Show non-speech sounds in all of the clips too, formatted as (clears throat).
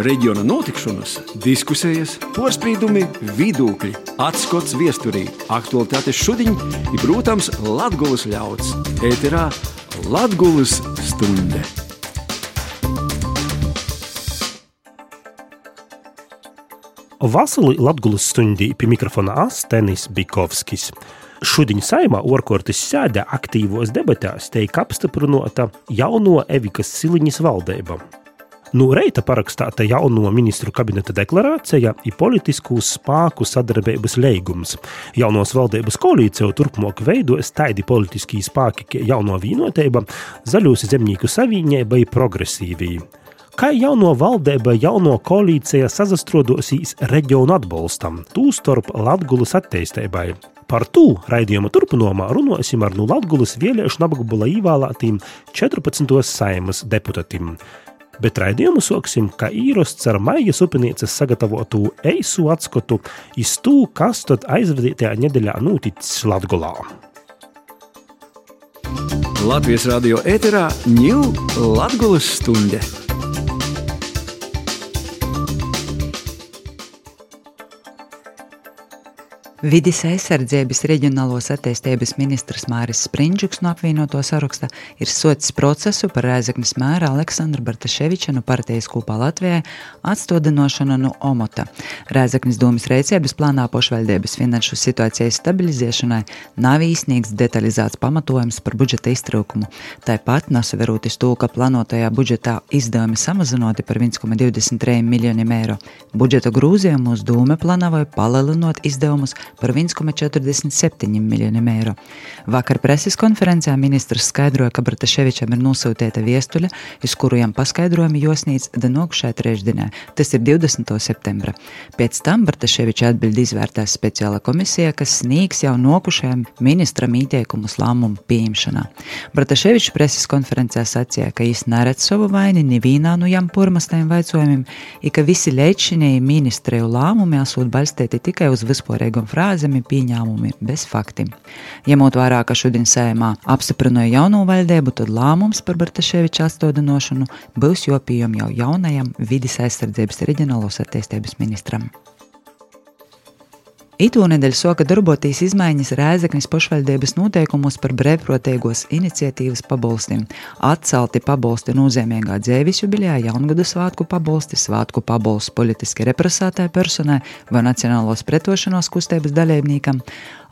reģiona notikšanas, diskusijas, porcelāna, vidūkļi, atskats viesturī, aktualitātes šodien ir, protams, Latvijas ļauds. Ēterā Latvijas stunde! Vasarī Latvijas stundī pie mikrofona Astenis Bikovskis. Šodien saimā orkortis sēdē aktīvos debatēs tiek apstiprināta jauno Evikas Siliņas valdība. No reita parakstīta jauno ministru kabineta deklarācija ir politisku spēku sadarbības līgums. Jaunos valdības koalīciju turpmāk veidos tādi politiskie spēki, kā jauno vienotība, zaļūs zemnieku savienība un progresīvija. Kā jauno valdība, jauno koalīcija sazastrodosīs reģionu atbalstam, tūstarp Latvijas attīstībai. Par to raidījuma turpinājumā runāsim ar no Latvijas vēlēšanu apgabala ievēlētiem 14. saimas deputātiem. Bet raidījumu sāksim, kā īrosts ar maijas upinīcas sagatavotu eisu atskatu iz to, kas tad aizvadītajā nedēļā noticis Latgolā. Latvijas radio ēterā ņūl Latgulas stunde. Vides aizsardzības reģionālos attīstības ministrs Māris Sprindžuks no apvienoto saraksta ir socis procesu par Rēzaknis mēra Aleksandru Bartaševiča no partijas kopā Latvijai atstodinošanu no Omota. Rēzaknis domas rēcības plānā pošvaldības finanšu situācijas stabilizēšanai nav īsnīgs detalizēts pamatojums par budžeta iztrūkumu. Tāpat nesaveroties to, ka plānotajā budžetā izdevumi samazinoti par 1,23 miljoniem eiro. Budžeta grūzījumus doma plānoja palielinot izdevumus par 1,47 miljoniem eiro. Vakar preses konferencē ministrs skaidroja, ka Brataševičam ir nosūtīta viestuļa, uz kuriem paskaidrojumi josnīts Danokušai trešdienā, tas ir 20. septembra. Pēc tam Brataševiča atbildi izvērtēs speciāla komisija, kas sniegs jau nokušajam ministram ieteikumus lēmumu pieņemšanā. Brataševičs preses konferencē sacīja, ka viņš neredz savu vaini nevienā no jām pormastajiem vaicojumiem, un ka visi leģšinēji ministriju lēmumi esot balstīti tikai uz vispārīgām frāzēm frāzēm ir pieņēmumi bez faktiem. Ņemot vērā, ka šodien sējumā apstiprināja jauno valdību, tad lēmums par Bartaševiča atstādināšanu būs jopījumi jau jaunajam vidas aizsardzības reģionālos attīstības ministram. Itūnedēļ soka darboties izmaiņas Rēzeknis pašvaldības noteikumos par brīvprātīgos iniciatīvas pabalstiem. Atcelti pabalsti nozīmīgā dzēvis jubilijā, jaungada svātku pabalsti, svātku pabalsts politiski represētai personai vai nacionālos pretošanos kustības dalībniekam,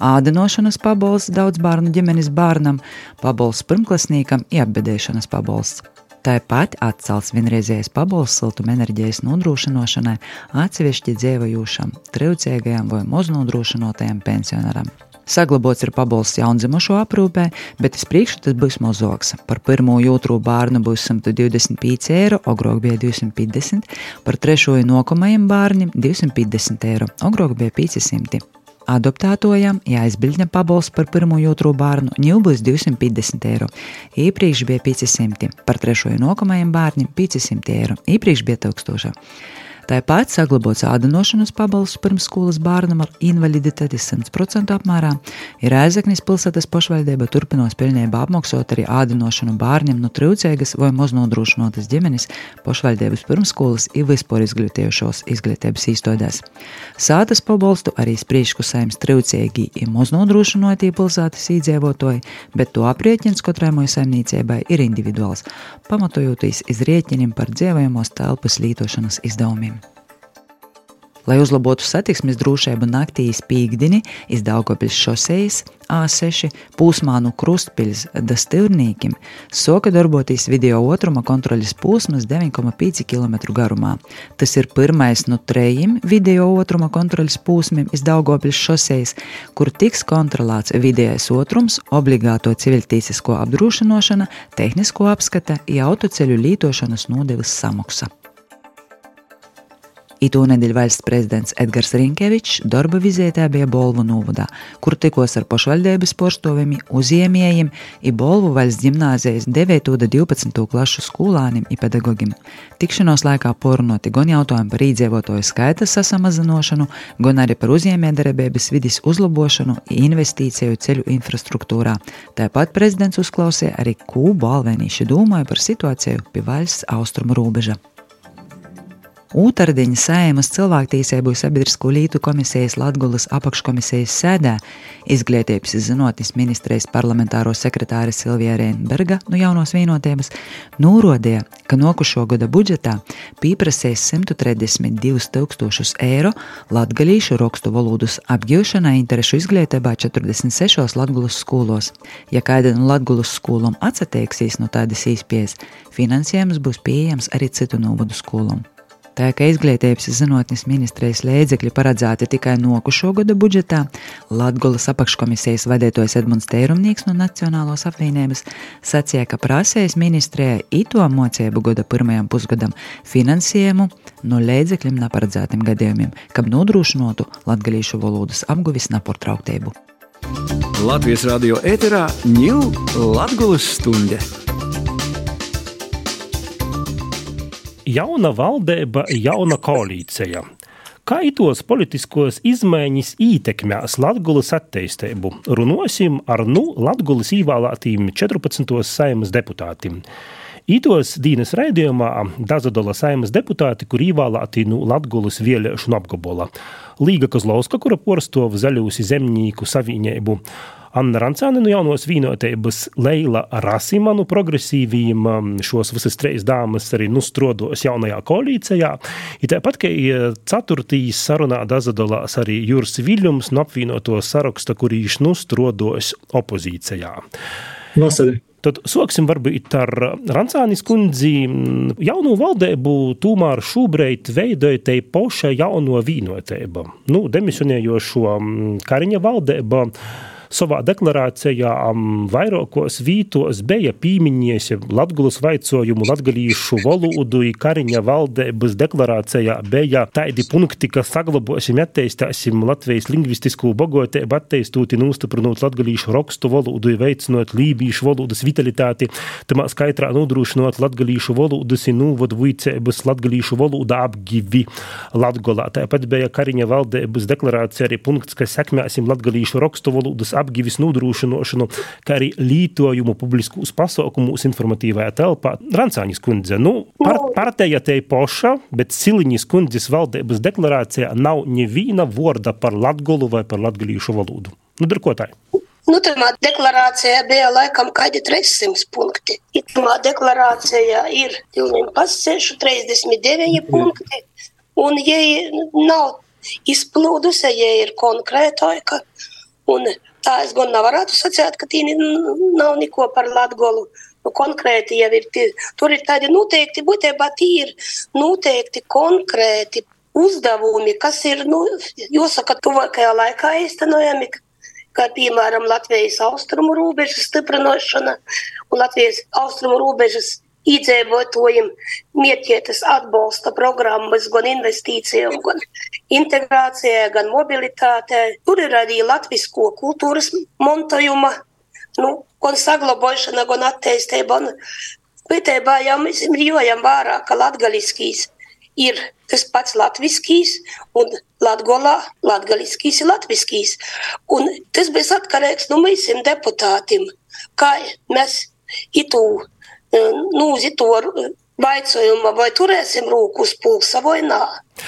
ādinošanas pabalsts daudz bērnu ģimenes bērnam, pabalsts pirmklasniekam, iebedēšanas pabalsts. Tāpat atcelts vienreizējais pabalsts siltumenerģijas nodrošināšanai atsevišķi dzīvojošam, traucīgajam vai maznodrošinotajam pensionāram. Saglabots ir pabalsts jaundzimušo aprūpē, bet uz priekšu tas būs mazāks. Par pirmo jūtru bērnu būs 125 eiro, agrāk bija 250, par trešo nokamajam bērnam 250 eiro, agrāk bija 500 adoptētojam jāizbildņa pabalsts par pirmo jūtro bērnu, ņū būs 250 eiro. Iepriekš bija 500, par trešo un nākamajam bērnam 500 eiro, iepriekš bija 1000. Tāpat saglabāts ādinošanas pabalsts pirmsskolas bērnam ar invaliditāti 100% apmērā, ir Rēzeknis pilsētas pašvaldība turpinos pilnībā apmaksāt arī ādinošanu bērniem no trūcīgas vai maznodrošinotas ģimenes pašvaldības pirmsskolas ir vispār izglītējušos izglītības īstodēs. Sātas pabalstu arī spriežku saimnes trūcīgi ir maznodrošinotie pilsētas īdzīvotāji, bet to aprieķins katrai mūsu saimniecībai ir individuāls, pamatojoties iz rēķiniem par dzīvojamos telpas lītošanas izdevumiem. Lai uzlabotu satiksmes drošību naktīs pīkdini iz Daugavpils šosejas A6 pūsmā no Krustpils da Stilnīkim, soka darboties video otruma kontroļas posmas 9,5 km garumā. Tas ir pirmais no trejiem video otruma kontroļas posmiem iz Daugavpils šosejas, kur tiks kontrolēts vidējais otrums, obligāto civiltīsisko apdrošināšana, tehnisko apskata, autoceļu lītošanas nodevas samaksa. Itūnedēļ valsts prezidents Edgars Rinkevičs darba vizītē bija Bolvu novadā, kur tikos ar pašvaldības porstoviem, uzņēmējiem, i Bolvu valsts gimnāzijas 9. un 12. klašu skolānim un pedagogiem. Tikšanos laikā porunoti gan jautājumi par īdzīvotāju skaita sasamazināšanu, gan arī par uzņēmējdarbības vidas uzlabošanu, investīciju ceļu infrastruktūrā. Tāpat prezidents uzklausīja arī Kūbu alvēnīši domāja par situāciju pie valsts austrumu robeža. Ūtardiņa sēmas cilvēktīsību sabiedrisko lītu komisijas Latgulas apakškomisijas sēdē izglītības zinātnes ministrijas parlamentāro sekretāre Silvija Reinberga no jaunos vienotības nūrodīja, ka nokušo gada budžetā pieprasīs 132 tūkstošus eiro latgalīšu rakstu valodas apgūšanai interešu izglītībā 46 Latgulas skolos. Ja kāda no Latgulas skolām atsateiksīs no tādas īspējas, finansējums būs pieejams arī citu novadu skolām. Tā kā izglītības zinātnes ministrijas līdzekļi paredzēti tikai nokušo gada budžetā, Latvijas apakškomisijas vadītājs Edmunds Tērumnieks no Nacionālās apvienības sacīja, ka prasējas ministrijai ito mocību gada pirmajam pusgadam finansējumu no līdzekļiem neparedzētiem gadījumiem, kam nodrošinātu latgalīšu valodas apguvis nepārtrauktību. Latvijas radio ēterā ņūl Latvijas stunde! Jauna valdība, jauna koalīcija. Kā itos politiskos izmaiņas ietekmēs Latvijas attīstību? Runāsim ar nu Latvijas ievēlētiem 14. saimas deputātiem. Ītos dienas raidījumā Dazadola saimas deputāti, kur ievēlēti no Latvijas vēlēšanu apgabala. Līga Kozlovska, kura porstov zaļūsi zemnieku savienību. Anna Rancāne no jaunos vīnotības, Leila Rasimanu progresīviem, um, šos visas trīs dāmas arī nustrodos jaunajā koalīcijā. I tāpat, ka ceturtīs sarunā dazadalās arī Jūras Viļums no apvienoto saraksta, kurīš nustrodos opozīcijā. Nosadi. Tad sāksim varbūt ar Rancānis kundzi. Jauno valdību tomēr šobrīd veidoja te poša jauno vīnotība. Nu, demisionējošo mm, Kariņa valdība savā deklarācijā vairākos vītos bija pīmiņies Latgulas vaicojumu latgalīšu valodu Kariņa valdības deklarācijā bija tādi punkti, ka saglabosim, attīstāsim Latvijas lingvistisko bogotību, attīstūti nūstiprinot latgalīšu rakstu valodu, veicinot lībīšu valodas vitalitāti, tamā skaitrā nodrošinot latgalīšu valodas un nūvadu vicības latgalīšu valoda apgivi Latgolā. Tāpat bija Kariņa valdības deklarācija arī punkts, ka sekmēsim latgalīšu rakstu valodas apgivis nodrošināšanu, kā arī lītojumu publiskos pasaukumus informatīvajā telpā. Rancāņas kundze, nu, par, nu. partija te poša, bet Siliņas kundzes valdības deklarācijā nav neviena vorda par latgolu vai par latgalīšu valodu. Nu, darkotāji. Nu, tā deklarācijā bija laikam kādi 300 punkti. Itamā deklarācijā ir 39 punkti, un ja nav izplūdusi, ja ir konkrētāka, un Tā es gan nevarētu sacīt, ka tī nav neko par Latgolu. Nu, konkrēti jau ir, tie, tur ir tādi noteikti, būtībā tī ir noteikti konkrēti uzdevumi, kas ir, nu, jāsaka, tuvākajā laikā īstenojami, kā piemēram Latvijas austrumu robežas stiprināšana un Latvijas austrumu robežas iedzīvotājiem mērķētas atbalsta programmas gan investīcijām, gan integrācijai, gan mobilitātei. Tur ir arī latvisko kultūras montojuma, nu, gan saglabāšana, gan attīstība. Pētībā jau mēs rījojam vārā, ka latgaliskīs ir tas pats latviskīs un latgolā latgaliskīs ir latviskīs. Un tas bija atkarīgs no mums deputātiem, kā mēs itu nu, uz to Vaicojumu, vai turēsim rūku uz pulsa vai nā.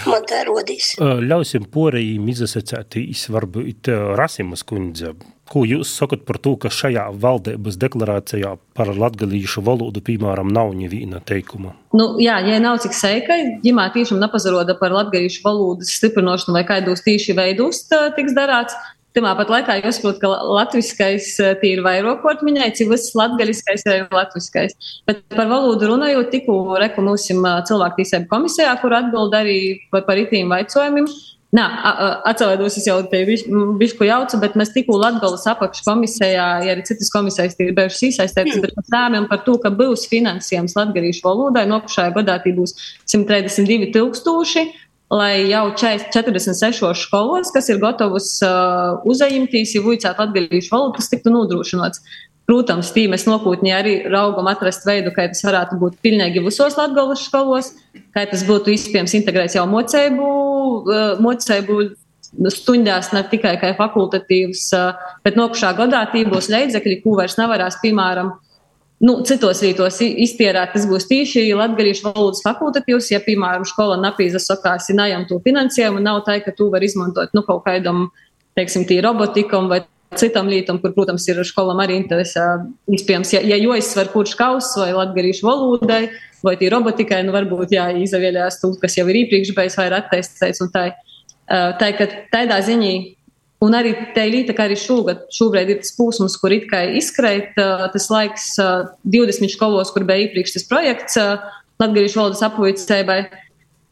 Man tā rodīs. Ļausim porējiem izasacētīs, varbūt Rasimas kundze. Ko jūs sakat par to, ka šajā valdības deklarācijā par latgalīšu valodu, piemēram, nav neviena teikuma? Nu, jā, ja nav cik seika, ģimā tiešām nepazaroda par latgalīšu valodas stiprinošanu vai kaidos tīši veidus tiks darāts, Timā pat laikā jāsaprot, ka latviskais eh, ir vairākot minēts, ja viss latgaļiskais ir latviskais. Bet par valodu runājot, tikko reku mūsim eh, cilvēktīsēbu komisijā, kur atbild arī par, par itīm vaicojumiem. Nā, atceros, es jau te bišku jaucu, bet mēs tikko Latgales apakškomisijā, ja arī citas komisijas ir bijušas iesaistītas, bet mēs lēmām par to, ka būs finansējums latgarīšu valodai, nokušajā gadā tī būs 132 tūkstoši, lai jau 46 skolos, kas ir gatavas uh, uzņemties, ja vuicētu atbildīšu valodu, tas tiktu nodrošināts. Protams, tī mēs nākotnē arī raugam atrast veidu, kā tas varētu būt pilnīgi visos latgabalas skolos, kā tas būtu iespējams integrēts jau mocēbu, uh, mocēbu stundās, ne tikai kā fakultatīvs, uh, bet nokušā gadā tī būs līdzekļi, ko vairs nevarēs, piemēram, nu, citos vītos iztierēt, tas būs tīši latgalīšu valodas fakultatīvs, ja, piemēram, skola napīza sakās, ja najam to finansējumu, nav tā, ka tu var izmantot, nu, kaut kādam, teiksim, tī robotikam vai citam lietam, kur, protams, ir skolam arī interesē. Iespējams, ja, ja jāizsver kurš kaus vai latgalīšu valodai vai tī robotikai, nu, varbūt jāizavēlējās to, kas jau ir iepriekš bijis vai ir un tā. Tā, ka tādā ziņā Un arī līnija, kā arī šogad, šobrīd ir tas posms, kur it kā izkrīt tas laiks 20 skolos, kur bija iepriekš tas projekts Latvijas valodas apvīcēbai.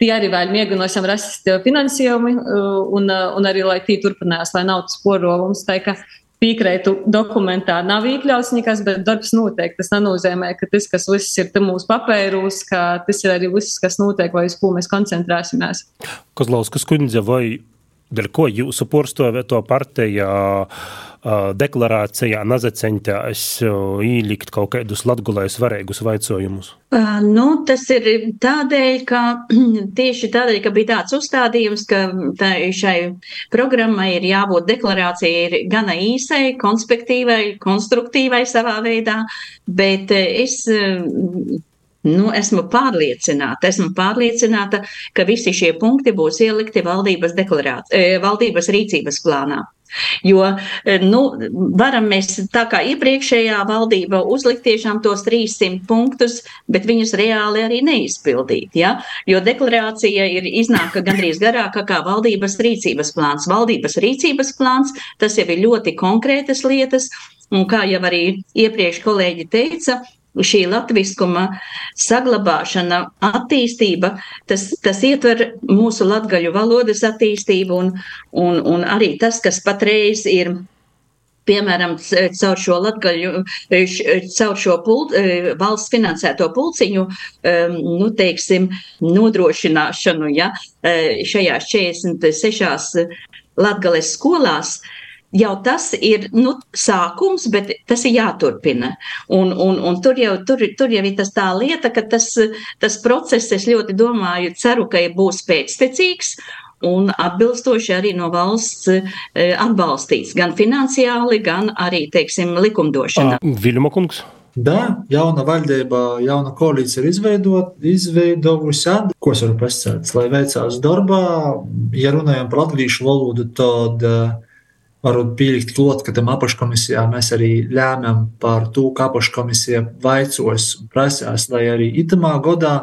Tie arī vēl mēģināsim rast finansējumu un, un arī, lai tī turpinās, lai nav tas porolums. Tā kā piekrītu dokumentā nav iekļauts nekas, bet darbs notiek. Tas nenozīmē, ka tas, kas viss ir mūsu papēros, ka tas ir arī viss, kas notiek vai uz ko mēs koncentrēsimies. Kozlauskas kundze, vai Dēļ ko jūsu porstovēto partijā deklarācijā nazacentās īlikt kaut kādus latgulēs varēgus vaicojumus? Nu, tas ir tādēļ, ka (clears throat) tieši tādēļ, ka bija tāds uzstādījums, ka tā, šai programmai ir jābūt deklarācija ir gana īsai, konspektīvai, konstruktīvai savā veidā, bet es Nu, esmu pārliecināta, esmu pārliecināta, ka visi šie punkti būs ielikti valdības, e, valdības rīcības plānā. Jo, e, nu, varam mēs tā kā iepriekšējā valdība uzlikt tiešām tos 300 punktus, bet viņus reāli arī neizpildīt. Ja? Jo deklarācija ir iznāka gandrīz garāka kā valdības rīcības plāns. Valdības rīcības plāns, tas jau ir ļoti konkrētas lietas, un kā jau arī iepriekš kolēģi teica, šī latviskuma saglabāšana, attīstība, tas, tas ietver mūsu latgaļu valodas attīstību un, un, un arī tas, kas patreiz ir. Piemēram, caur šo latgaļu, caur šo pult, valsts finansēto pulciņu, nu, teiksim, nodrošināšanu, ja, šajās 46 latgales skolās, uh, jau tas ir nu, sākums, bet tas ir jāturpina. Un, un, un tur, jau, tur, tur jau ir tas tā lieta, ka tas, tas process, es ļoti domāju, ceru, ka būs pēctecīgs. Un atbilstoši arī no valsts e, atbalstīts gan finansiāli, gan arī, teiksim, likumdošanā. Viļuma kungs. Da, jauna valdība, jauna koalīcija ir izveidot, izveidojusi, ko es varu pasakāt, lai veicās darbā. Ja runājam par latviešu valodu, tad uh, varbūt pielikt klāt, ka tam apakškomisijā mēs arī lēmām par to, ka apakškomisija vaicos un prasās, lai arī itamā gadā,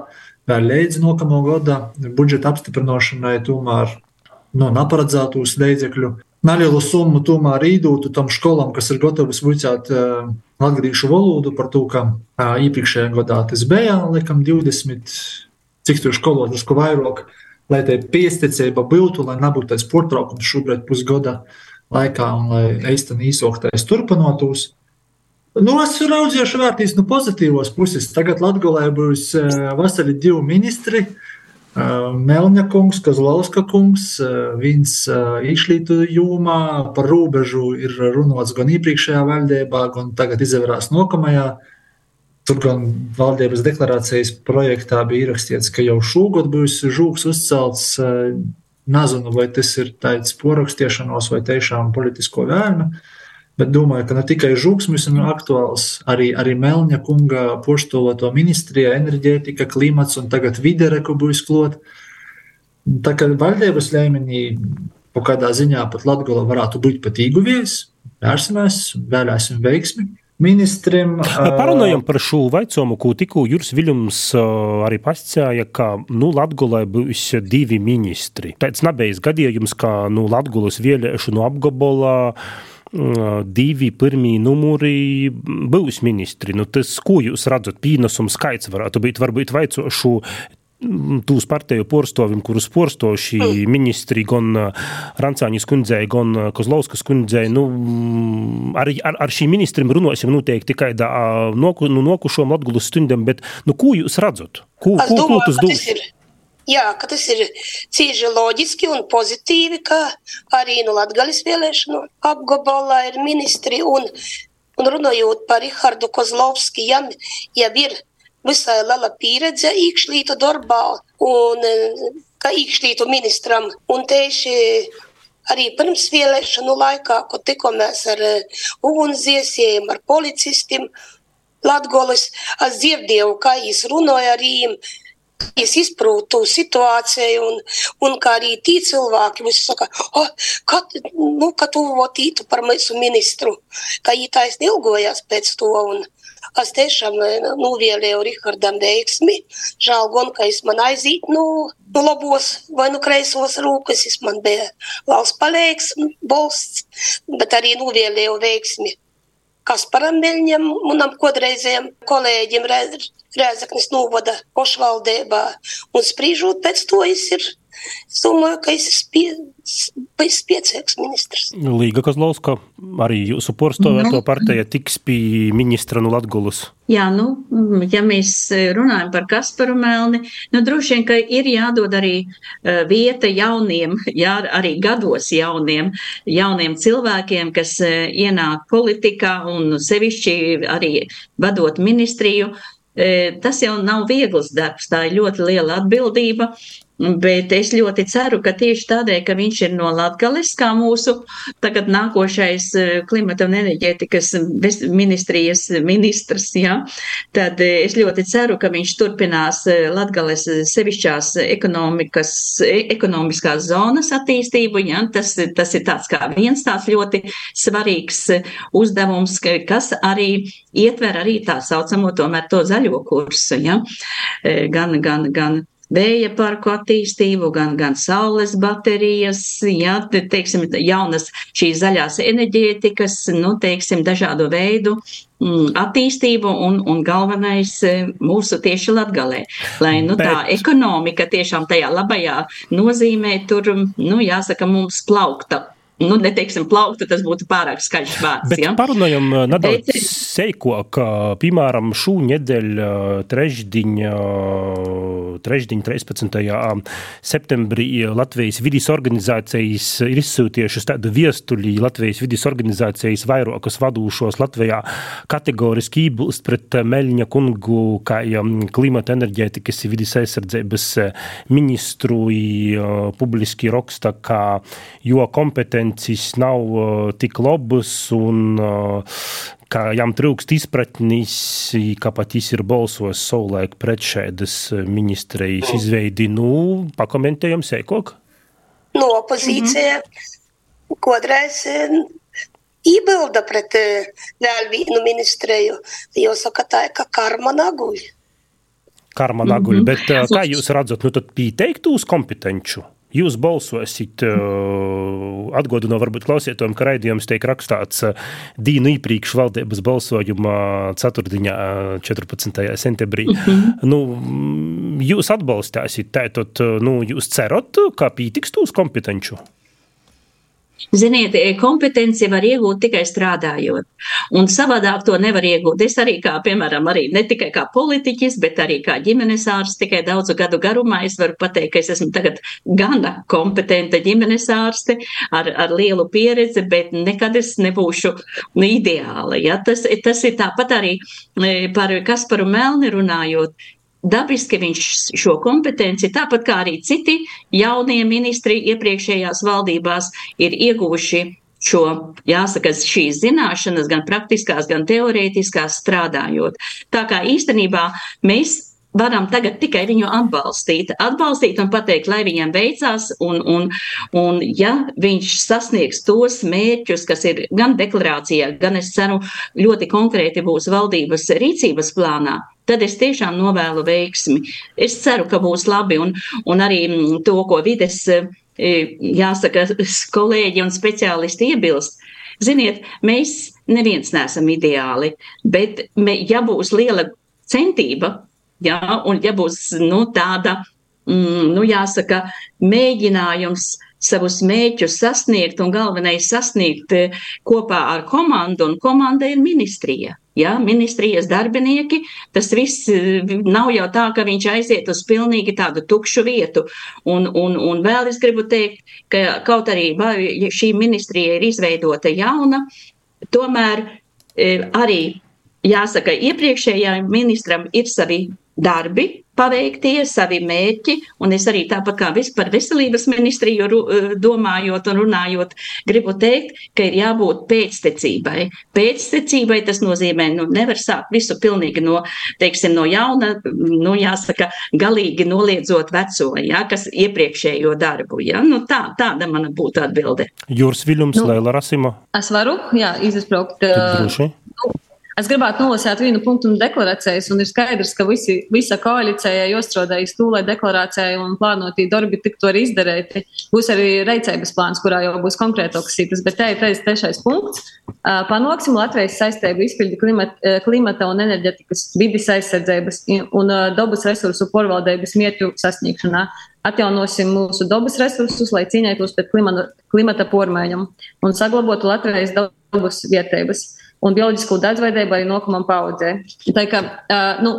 vēl līdz nākamā gada budžeta apstiprināšanai, tomēr no neparedzētos līdzekļu nelielu summu tomēr īdūtu tam skolām, kas ir gatavas vicēt uh, latviešu valodu par to, ka uh, iepriekšējā gadā tas bija, laikam, 20, cik tur skolotājs, ko vairāk, lai tai piesticība būtu, lai nebūtu tāds portraukums šobrīd pusgadā. Uh, laikā, un lai eisteni īsoktais turpinotos. Nu, es raudzīšu vērtīs no pozitīvos puses. Tagad Latvijā būs uh, vasarī divi ministri. Uh, Melņa kungs, Kazlauska kungs, viens uh, izšlītu jūmā par robežu ir runāts gan iepriekšējā valdībā, gan tagad izvērās nākamajā. Tur gan valdības deklarācijas projektā bija ierakstīts, ka jau šogad būs žūks uzcelts Nezinu, vai tas ir tāds porakstiešanos vai tiešām politisko vēlme. Bet domāju, ka ne tikai žūksmis ir aktuāls, arī, arī Melņa kunga poštovoto ministrijā, enerģētika, klimats un tagad videre, ko būs klot. Tā kā valdības līmenī kaut kādā ziņā pat Latgola varētu būt pat īguvies, vērsimies, vēlēsim veiksmi ministriem. Parunājam par šo vaicojumu, ko tikko Juris Viljums arī pascēja, ka nu, Latgulē būs divi ministri. Tāds nebeigas gadījums, ka nu, Latgulas vēlēšanu apgabalā divi pirmie numuri būs ministri. Nu, tas, ko jūs redzat, pienesums skaits varētu būt, varbūt vaicošu tūs partiju porstovim, kurus porsto šī mm. ministri, gan Rancāņas kundzei, gan Kozlauskas kundzei, nu, ar, ar, ar šīm ministriem runāsim noteikti tikai da, noku, nu, nokušom Latgulas stundam, bet, nu, ko jūs redzat? Ko, es ko, domāju, ko tas dos? Jā, ka tas ir cīži loģiski un pozitīvi, ka arī no Latgalis vēlēšanu apgabalā ir ministri un, un runājot par Rihardu Kozlovski, ja, ja ir visai liela pieredze iekšlietu darbā un kā iekšlietu ministram. Un tieši arī pirms vēlēšanu laikā, kad tikāmies ar ugunsdziesējiem, ar policistiem, Latgolis, es dzirdēju, kā viņš runāja ar viņiem, Es izprūtu situāciju, un, un kā arī tī cilvēki visi saka, oh, ka, nu, ka tu votītu par mūsu ministru, ka viņi taisni ilgojās pēc to, un es tiešām nuvēlēju Rihardam veiksmi. Žēl gan, ka es man aizīt, nu, nu labos vai nu kreisos rūkas, es man bija valsts palīgs, bolsts, bet arī nuvēlēju veiksmi. Kasparam Viļņam, manam kodreizējam kolēģim Rēzaknis novada pašvaldībā. Un sprīžot pēc to, es ir, es domāju, ka es esmu spēcīgs ministrs. Līga Kozlovska, arī jūsu nu, partija tiks pie ministra no Latgulas. Jā, nu, ja mēs runājam par Kasparu Melni, nu, droši vien, ka ir jādod arī uh, vieta jauniem, (laughs) jā, arī gados jauniem, jauniem cilvēkiem, kas uh, ienāk politikā un sevišķi arī vadot ministriju. Tas jau nav viegls darbs, tā ir ļoti liela atbildība. Bet es ļoti ceru, ka tieši tādēļ, ka viņš ir no Latgales, kā mūsu tagad nākošais eh, klimata un enerģētikas ministrijas ministrs, ja, tad eh, es ļoti ceru, ka viņš turpinās eh, Latgales sevišķās ekonomiskās zonas attīstību. Ja, tas, tas ir tāds kā viens tāds ļoti svarīgs uzdevums, kas arī ietver arī tā saucamo tomēr to zaļo kursu, ja, gan, gan, gan vēja parku attīstību, gan, gan saules baterijas, jā, te, teiksim, jaunas šīs zaļās enerģētikas, nu, teiksim, dažādu veidu mm, attīstību un, un galvenais e, mūsu tieši latgalē. Lai, nu, Bet... tā ekonomika tiešām tajā labajā nozīmē tur, nu, jāsaka, mums plaukta nu, neteiksim, plaukta, tas būtu pārāk skaļš vārds. Bet ja? parunājam nedaudz Bet... seikok, piemēram, šūnedēļ trešdiņa, trešdiņa 13. septembrī Latvijas vidas organizācijas ir izsūtījušas tādu viestuļi Latvijas vidas organizācijas vairākas vadūšos Latvijā kategoriski ībilst pret Meļņa kungu kā klimata enerģētikas vidas aizsardzības ministru publiski raksta, ka jo kompetenci tendences nav uh, tik labas un uh, ka jām trūkst izpratnis, ka pat viņš ir balsojis savulaik pret šādas ministrijas izveidi. Nu, pakomentējam sēkok? No opozīcija mm -hmm. kodreiz iebilda pret vēl vienu ministriju, jo saka tā, ka karma naguļ. Karma naguļ, mm -hmm. bet kā jūs redzat, nu tad pieteiktu uz kompetenču? Jūs balsosit, atgādinot, varbūt klausietojam, ka raidījums tiek rakstāts dienu iepriekš valdības balsojumā 4. 14. septembrī. Mm -hmm. nu, jūs atbalstīsiet, tātad nu, jūs cerat, ka pītiks tūs kompetenču? Ziniet, e, kompetenci var iegūt tikai strādājot, un savādāk to nevar iegūt. Es arī, kā, piemēram, arī ne tikai kā politiķis, bet arī kā ģimenes ārsts, tikai daudzu gadu garumā es varu pateikt, ka es esmu tagad gana kompetenta ģimenes ārste ar, ar lielu pieredzi, bet nekad es nebūšu ideāla. Ja? Tas, tas ir tāpat arī e, par Kasparu Melni runājot. Dabiski viņš šo kompetenci, tāpat kā arī citi jaunie ministri iepriekšējās valdībās, ir ieguvuši šo, jāsaka, šīs zināšanas, gan praktiskās, gan teorētiskās strādājot. Tā kā īstenībā mēs varam tagad tikai viņu atbalstīt, atbalstīt un pateikt, lai viņam veicās, un, un, un ja viņš sasniegs tos mērķus, kas ir gan deklarācijā, gan es ceru ļoti konkrēti būs valdības rīcības plānā, tad es tiešām novēlu veiksmi. Es ceru, ka būs labi, un, un arī to, ko vides, e, jāsaka, kolēģi un speciālisti iebilst. Ziniet, mēs neviens neesam ideāli, bet ja būs liela centība Ja? Un ja būs nu, tāda, mm, nu, jāsaka, mēģinājums savus mēķus sasniegt un galvenais sasniegt eh, kopā ar komandu, un komanda ir ministrija. Ja, ministrijas darbinieki, tas viss eh, nav jau tā, ka viņš aiziet uz pilnīgi tādu tukšu vietu. Un, un, un vēl es gribu teikt, ka kaut arī šī ministrija ir izveidota jauna, tomēr eh, arī jāsaka, iepriekšējām ministram ir savi darbi, paveiktie, savi mērķi, un es arī tāpat kā vis par veselības ministriju eh, domājot un runājot, gribu teikt, ka ir jābūt pēctecībai. Pēctecībai tas nozīmē, nu, nevar sākt visu pilnīgi no, teiksim, no jauna, nu, jāsaka, galīgi noliedzot veco, ja, kas iepriekšējo darbu, ja. Nu, tā, tāda mana būtu atbilde. Jūras Viljums, nu, Leila Rasima. Es varu, jā, izbraukt. Uh, Es gribētu nolasīt vienu punktu no deklarācijas, un ir skaidrs, ka visi, visa koalīcija iestrādājas to, lai deklarācija un plānotī darbi tiktu arī izdarīti. Būs arī reicības plāns, kurā jau būs konkrētākas citas, bet te ir teicis trešais punkts. Panāksim Latvijas saistību izpildi klimata, klimata un enerģetikas vidas aizsardzības un dabas resursu porvaldības mērķu sasniegšanā. Atjaunosim mūsu dabas resursus, lai cīnītos pret klimata, klimata pormaiņām un saglabotu Latvijas dabas vietības un bioloģisko daudzveidību arī nākamajam paudzē. Tā kā, uh, nu,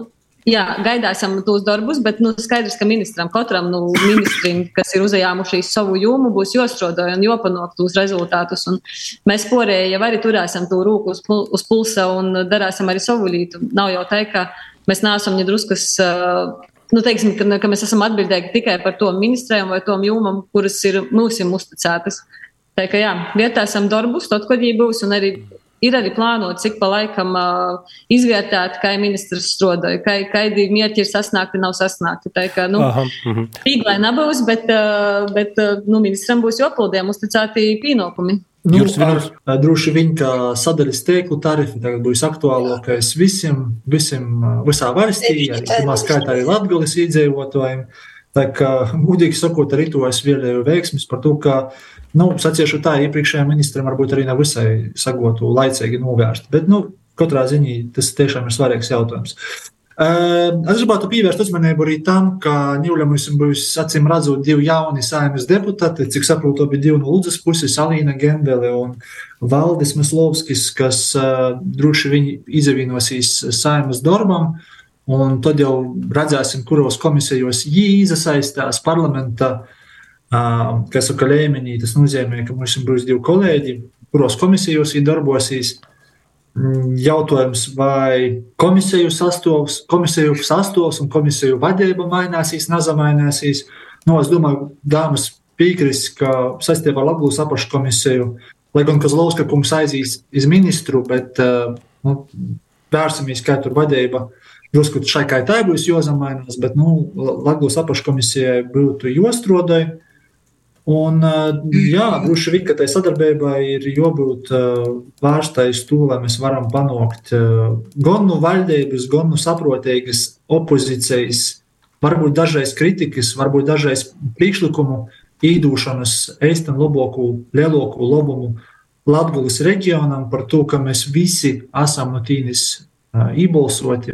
jā, gaidāsim tos darbus, bet nu, skaidrs, ka ministram, katram nu, ministram, kas ir uzņēmuši savu jomu, būs jāstrādā un jāpanāk tos rezultātus. Un mēs porēji jau arī turēsim to rūku uz, pul uz pulsa un darāsim arī savu lītu. Nav jau tā, ka mēs neesam nedruskas. Uh, nu, teiksim, ka, ka mēs esam atbildīgi tikai par to ministrēm vai tom jūmam, kuras ir mūsu uzticētas. Tā kā jā, vietā esam darbus, tad, kad viņi būs, un arī Ir arī plānots, cik pa laikam uh, izvērtēt, kā ministrs strādāja, kā, kādi mērķi ir sasniegti, nav sasniegti. Tā kā, nu, uh -huh. Viegli nebūs, bet, uh, bet uh, nu, ministram būs jāpildiem uzticēti pienākumi. Nu, ar, droši vien, ka sadaļas tīklu tarifi tagad būs aktuālākais visiem, visiem visā valstī, arī pirmā skaitā arī Latgales iedzīvotājiem. Tā kā, gudīgi sakot, arī to es vēlēju veiksmis par to, ka Nu, saciešu tā, iepriekšējā ministram varbūt arī nav visai sagotu laicīgi novērst, bet nu, katrā ziņā tas tiešām ir svarīgs jautājums. Es gribētu pievērst uzmanību arī tam, ka Ņūļam būs acīm redzot divi jauni saimnes deputāti, cik saprotu, bija divi no Lūdzes puses, Alīna Gendele un Valdis Meslovskis, kas uh, droši viņi izavīnosīs saimnes darbam, un tad jau redzēsim, kuros komisijos jī iesaistās parlamenta uh, kas saka līmenī. Tas nozīmē, ka mums būs divi kolēģi, kuros komisijos darbosies. Mm, jautājums, vai komisiju sastāvs, komisiju sastāvs un komisiju vadība mainīsies, nezamainīsies. Nu, es domāju, dāmas piekrist, ka saistībā ar Latvijas apakškomisiju, lai gan Kazlovska kungs aizies iz ministru, bet nu, vērsimies, kā tur vadība. Drusku šai kā tā būs jāsamainās, bet nu, Latvijas apakškomisijai būtu jāstrādāja. Un, jā, droši vien, ka tai sadarbībai ir jābūt vērstai uz to, lai mēs varam panākt gan no valdības, gan no saprotīgas opozīcijas, varbūt dažreiz kritikas, varbūt dažreiz priekšlikumu īdūšanas eistam labāku, lielāku labumu Latvijas reģionam par to, ka mēs visi esam no tīnis ībalsoti.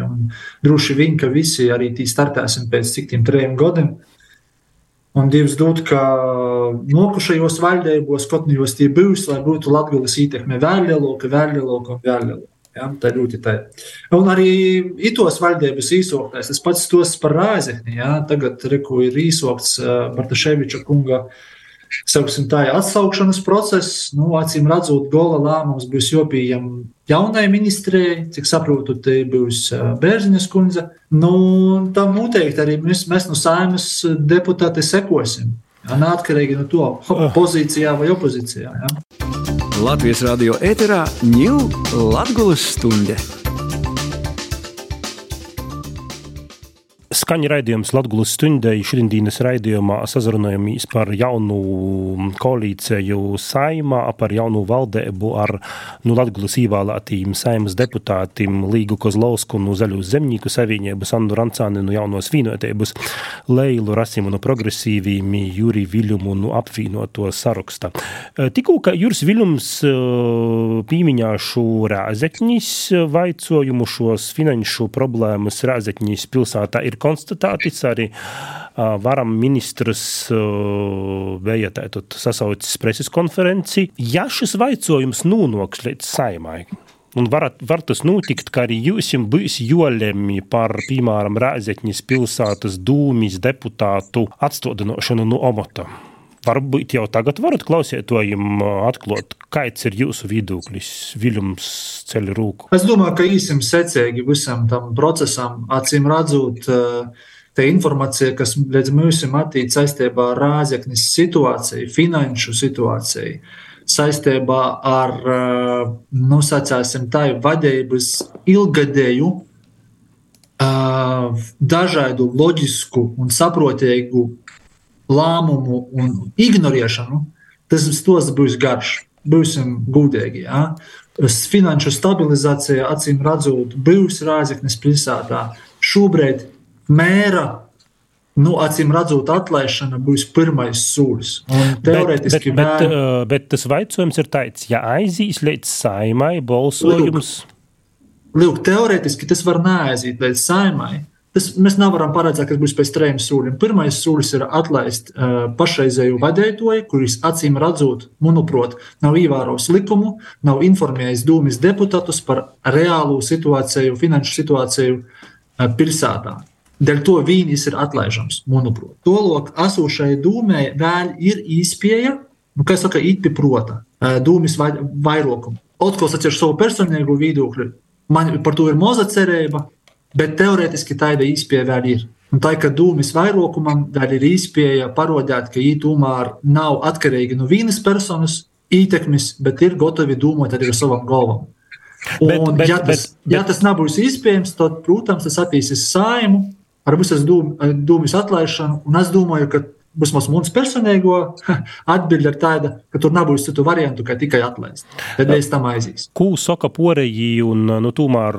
Droši vien, ka visi arī tī startēsim pēc cik tiem trim gadiem. Un Dievs dod, ka nokušajos kaut kādos tie būs, lai būtu Latvijas ietekme vēl lielāka un vēl lielāka. Ja, tā ir ļoti tā. Un arī itos valdības īsoktais, tas pats tos par rāzekni. Ja, tagad reku ir īsokts uh, Bartaševiča kunga uh, sauksim, tā ir atsaukšanas process. Nu, acīm redzot, gola lēmums būs jopījam jaunai ministrijai, cik saprotu, te būs Bērziņas kundze. Nu, tam noteikti arī mēs, mēs no saimas deputāti sekosim. Ja, neatkarīgi no to, pozīcijā vai opozīcijā. Ja. Latvijas radio ēterā ņūl Latgulas stunde. Skaņa raidījums Latvijas stundai šodienas raidījumā sazrunājamies par jaunu koalīciju saimā, par jaunu valdību ar nu, Latvijas ievēlētījiem saimas deputātiem Līgu Kozlovsku no Zaļu zemnieku savienības, Andu Rancāni no jaunos vienotības, Leilu Rasimu no progresīvīm, Juri Viļumu no apvienoto saraksta. E, tikko, ka Juris Viļums e, pīmiņāšu Rāzekņis vaicojumu šos finanšu problēmas Rāzekņis pilsētā ir konstatēts. Arī uh, varam ministrs uh, bija sasaucis preses konferenci. Ja šis vaicojums nonāks līdz saimai, Un var, var tas notikt, ka arī jums būs jolemj par, piemēram, Rēzekņas pilsētas dūmis deputātu atstādināšanu no omata. Varbūt jau tagad varat klausītājiem atklāt, kāds ir jūsu viedoklis, Viljams ceļ rūku. Es domāju, ka īsim secīgi visam tam procesam, acīm redzot, tā informācija, kas redz mums attīstīt saistībā ar rāzaknis situāciju, finanšu situāciju, saistībā ar, nu, sacāsim, tā vadības ilgadēju dažādu loģisku un saprotīgu lēmumu un ignorēšanu, tas tos būs garš. Būsim gudīgi. Ja? Finanšu stabilizācija, acīm redzot, būs Rāzaknes pilsētā. Šobrīd mēra Nu, acīm redzot, atlaišana būs pirmais solis. Teorētiski, bet, bet, bet, uh, bet tas jautājums ir tāds, ja aizīs līdz saimai balsojums. Lūk, teorētiski tas var neaiziet līdz saimai. Tas mēs nevaram paredzēt, kas būs pēc trim soļiem. Pirmais solis ir atlaist uh, pašreizējo vadītāju, kurš acīm redzot, manuprāt, nav ievērojis likumu, nav informējis dūmis deputātus par reālu situāciju, finanšu situāciju uh, pilsētā. Dēļ to viņas ir atlaižams, manuprāt. Tolok esošai dūmē vēl ir īspēja, nu, kā saka, it pie prota, uh, dūmis vairākumu. Otkos atcer savu personīgo viedokli. Man par to ir maza cerība, bet teorētiski tāda izpēja vēl ir. Un tā, ka dūmis vairākumam vēl ir izpēja parodēt, ka tomēr nav atkarīgi no vienas personas ietekmes, bet ir gatavi domāt arī ar savam galvam. Un, bet, bet, ja, tas, bet, bet, ja tas nebūs iespējams, tad, protams, tas attīstīs saimu ar visas dūmus atlaišanu. Un es domāju, ka Vismaz mums personīgo (laughs) atbildi ir tāda, ka tur nebūs citu variantu, kā tikai atlaist. Tad mēs tam aizīs. Ko saka poreji, un nu, tomēr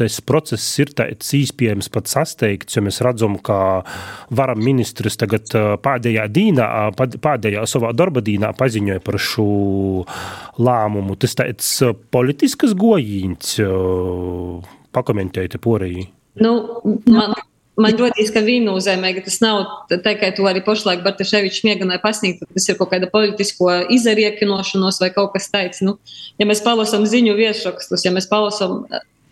tas process ir tāds īspējams pat sasteigts, jo mēs redzam, ka varam ministrs tagad pēdējā dīnā, pēdējā savā darba dīnā paziņoja par šo lēmumu. Tas tāds politisks gojīns, pakomentējiet poreji. Nu, man, Man rodīs, ka viņa nozīmē, ka tas nav tikai to arī pašlaik Bartaševičs mēģināja pasniegt, tas ir kaut kāda politisko izariekinošanos vai kaut kas tāds. Nu, ja mēs palasām ziņu virsrakstus, ja mēs palasām,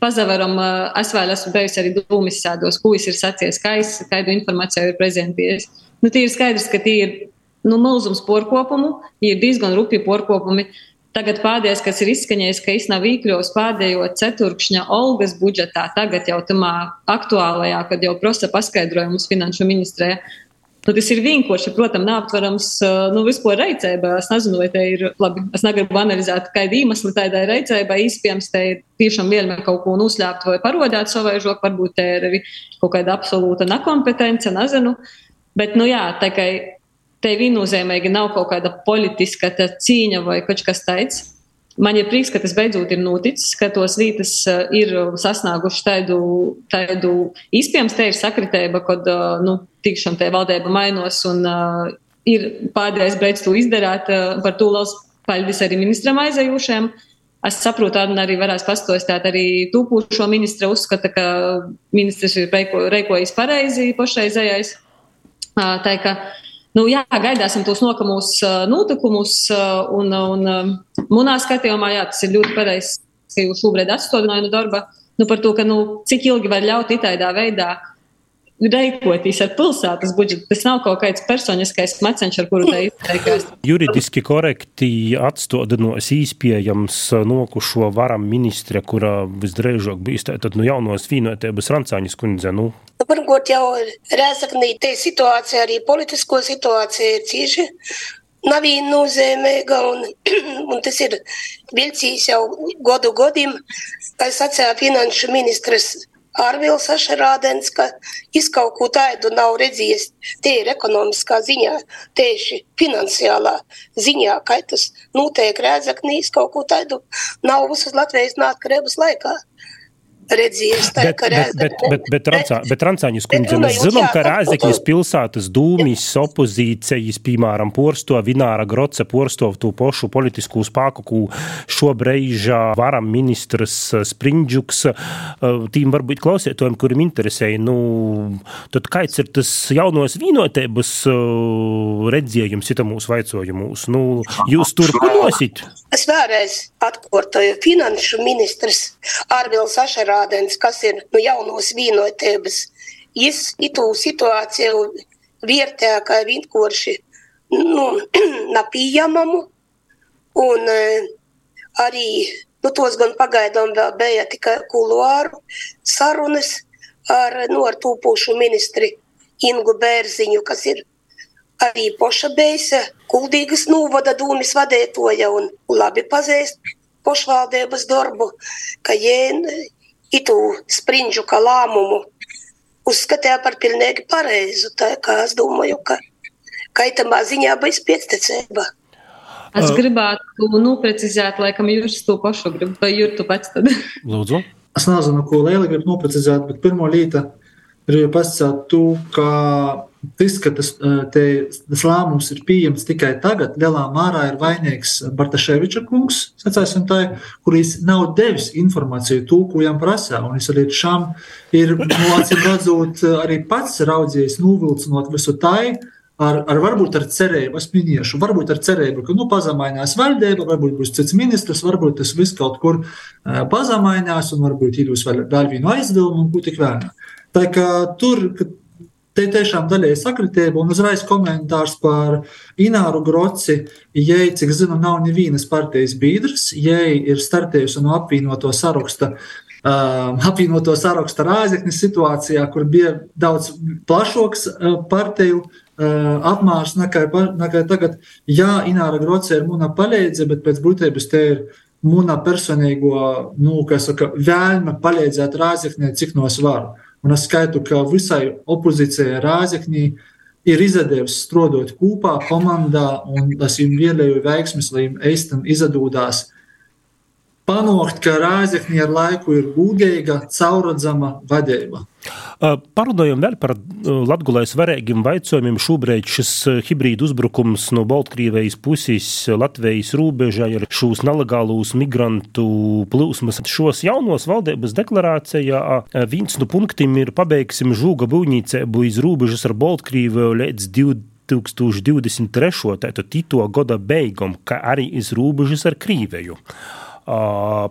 pazavaram, es vēl esmu bijusi arī dūmis sēdos, ko es ir sacījis, kā es, kādu informāciju ir prezentējis. Nu, tie ir skaidrs, ka tie ir nu, milzums porkopumu, ir diezgan rupi porkopumi. Uh, Tagad pēdējais, kas ir izskanējis, ka nav iekļuvis pēdējo ceturkšņa Olgas budžetā, tagad jau tamā aktuālajā, kad jau prasa paskaidrojumus finanšu ministrē. Nu, tas ir vienkārši, protams, neaptverams nu, vispār reizēbā. Es nezinu, vai tā ir labi. Es negribu analizēt, kāda iemesla tādai reizēbai. Iespējams, te ir tiešām vēlme kaut ko noslēpt vai parodēt savaižok. Varbūt te ir arī kaut kāda absolūta nekompetence, nezinu. Bet, nu jā, tā kā te viennozīmīgi nav kaut kāda politiska cīņa vai kaut kas tāds. Man ir prieks, ka tas beidzot ir noticis, ka tos vītas eh, ir sasnieguši tādu, tādu izpējams, te ir sakritība, kad eh, nu, tikšana te valdība mainos un uh, ir pēdējais beidz to izdarīt. Uh, par to liels paldies arī ministram aizējušajam. Es saprotu, arī varēs pastostāt arī tūpošo ministra uzskata, ka ministrs ir reikojis pareizi pašreizējais. Uh, tā kā Nu, jā, gaidāsim tos nākamos uh, notikumus, uh, un, un manā skatījumā jā, tas ir ļoti pareizs, ka jūs šobrīd atstādināju no darba. Nu, par to, ka nu, cik ilgi var ļaut itāļā veidā rēkoties ar pilsētas budžetu. Tas nav kaut kāds personiskais maceņš, ar kuru tā izteikās. Juridiski korekti atstādinās īspējams nokušo varam ministre, kura visdrīzāk bijis tātad nu jaunos vīnotēbas Rancāņas kundze. Nu. Nu, Pirmkārt, jau Rēzaknī te situācija, arī politisko situācija ir cieši nav nozīmīga, un, (clears throat) un tas ir vilcījis jau godu godim, kā sacīja finanšu ministrs Arvils Ašerādens, ka es kaut ko tādu nav redzējis. Tie ir ekonomiskā ziņā, tieši finansiālā ziņā, kā tas notiek Rēzaknīs, kaut ko tādu nav visas Latvijas nātkarības laikā redzējis. Tā, bet, bet, bet, bet, bet, rancā, bet Rancāņas kundze, mēs zinām, ka Rēzekļas pilsētas dūmis opozīcijas, piemēram, porsto Vināra Groce, porsto to pošu politisko spāku, ko šobrīd varam ministrs Sprindžuks, tīm varbūt klausietojiem, kuriem interesēja, nu, tad kāds ir tas jaunos vīnotēbas redzējums ita mūsu vaicojumus? Nu, jūs turpinosit? Es vēlreiz atkārtoju, finanšu ministrs Arvils Ašarā Rādens, kas ir nu, jaunos vīnotēbas. Jis itu situāciju vērtē kā vienkārši nu, (clears throat) nepieņemamu. Un e, arī nu, tos gan pagaidām vēl bija tikai kuluāru sarunas ar, nu, ar tūpošu ministri Ingu Bērziņu, kas ir arī poša beise, kuldīgas nūvada dūmis vadētoja un labi pazīst pošvaldības darbu, ka jēn itu sprindžu kā lēmumu uzskatīja par pilnīgi pareizu. Tā kā es domāju, ka kaitamā ziņā bija piectecība. Es gribētu nu, precizēt, laikam, jūs to pašu gribat, vai jūs to pats tad? (laughs) Lūdzu. Es nezinu, ko Liela grib noprecizēt, bet pirmo līta ir pasakāt to, ka tas, ka tas, te, tas lēmums ir pieejams tikai tagad, lielā mērā ir vainīgs Bartaševiča kungs, tā, kurīs nav devis informāciju to, ko viņam prasā, un es līdz šam ir, nu, acīm redzot, arī pats raudzies, novilcinot visu tai, ar, ar varbūt ar cerību, es minēšu, varbūt ar cerību, ka nu, pazemainās valdība, varbūt būs cits ministrs, varbūt tas viss kaut kur pazemainās, un varbūt ir vēl, vēl vienu aizdevumu, un ko tik vēl. Tā kā tur, te tiešām daļai sakritība, un uzreiz komentārs par Ināru Groci, jai, cik zinu, nav nevienas partijas biedrs, jai ir startējusi no apvienoto saraksta. Uh, apvienoto sarakstu rāzaknis situācijā, kur bija daudz plašāks uh, partiju apmērs nekā, nekā tagad. Jā, Ināra Groce ir mūna palīdze, bet pēc būtības te ir mūna personīgo, nu, kā saka, vēlme palīdzēt Rāzeknē, cik no es varu. Un es skaitu, ka visai opozīcijai Rāzeknī ir izdevies strādāt kopā, komandā, un es viņiem vēlēju veiksmes, lai viņiem eistam izdodās panākt, ka Rāzeknī ar laiku ir gudīga, cauradzama vadība. Parunājam vēl par Latvijai svarīgiem jautājumiem. Šobrīd šis hibrīdu uzbrukums no Baltkrievijas puses Latvijas robežā ir šos nelegālos migrantu plūsmas. Šos jaunos valdības deklarācijā viens no punktiem ir pabeigsim žūga būvniecību iz robežas ar Baltkrieviju līdz 2023. tātad tito gada beigām, kā arī iz robežas ar Krīveju.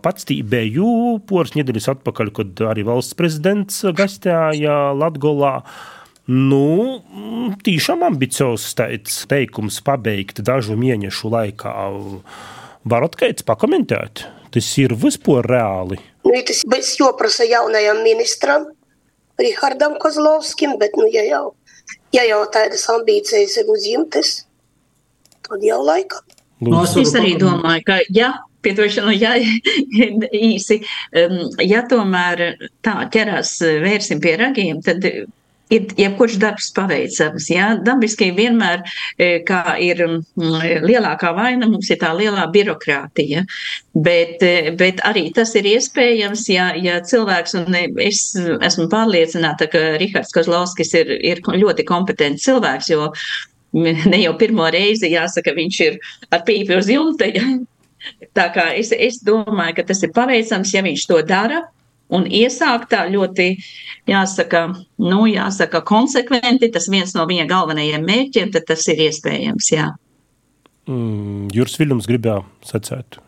Pats biju poras nedēļas atpakaļ, kad arī valsts prezidents gastēja Latgolā. Nu, tiešām ambiciozs teikums pabeigt dažu mēnešu laikā. Varat kāds pakomentēt? Tas ir vispār reāli. Nu, tas būs jāprasa jaunajam ministram, Rihardam Kozlovskim, bet, nu, ja jau, ja jau tādas ambīcijas ir uzņemtas, tad jau laikam. Nu, es arī domāju, ka ja Piedošanu, ja (laughs) īsi, ja tomēr tā ķerās vērsim pie ragiem, tad ir jebkurš darbs paveicams. Ja? Dabiski vienmēr, kā ir lielākā vaina, mums ir tā lielā birokrātija, bet, bet arī tas ir iespējams, ja, ja cilvēks, un es esmu pārliecināta, ka Rihards Kozlovskis ir, ir ļoti kompetents cilvēks, jo ne jau pirmo reizi jāsaka, viņš ir ar pīpi uz jumta. Ja? Tā kā es, es domāju, ka tas ir paveicams, ja viņš to dara. Un iesākt tā ļoti, jāsaka, nu, jāsaka, konsekventi, tas viens no viņa galvenajiem mērķiem, tad tas ir iespējams, jā. Mm, Jūras Viljums gribēja sacēt.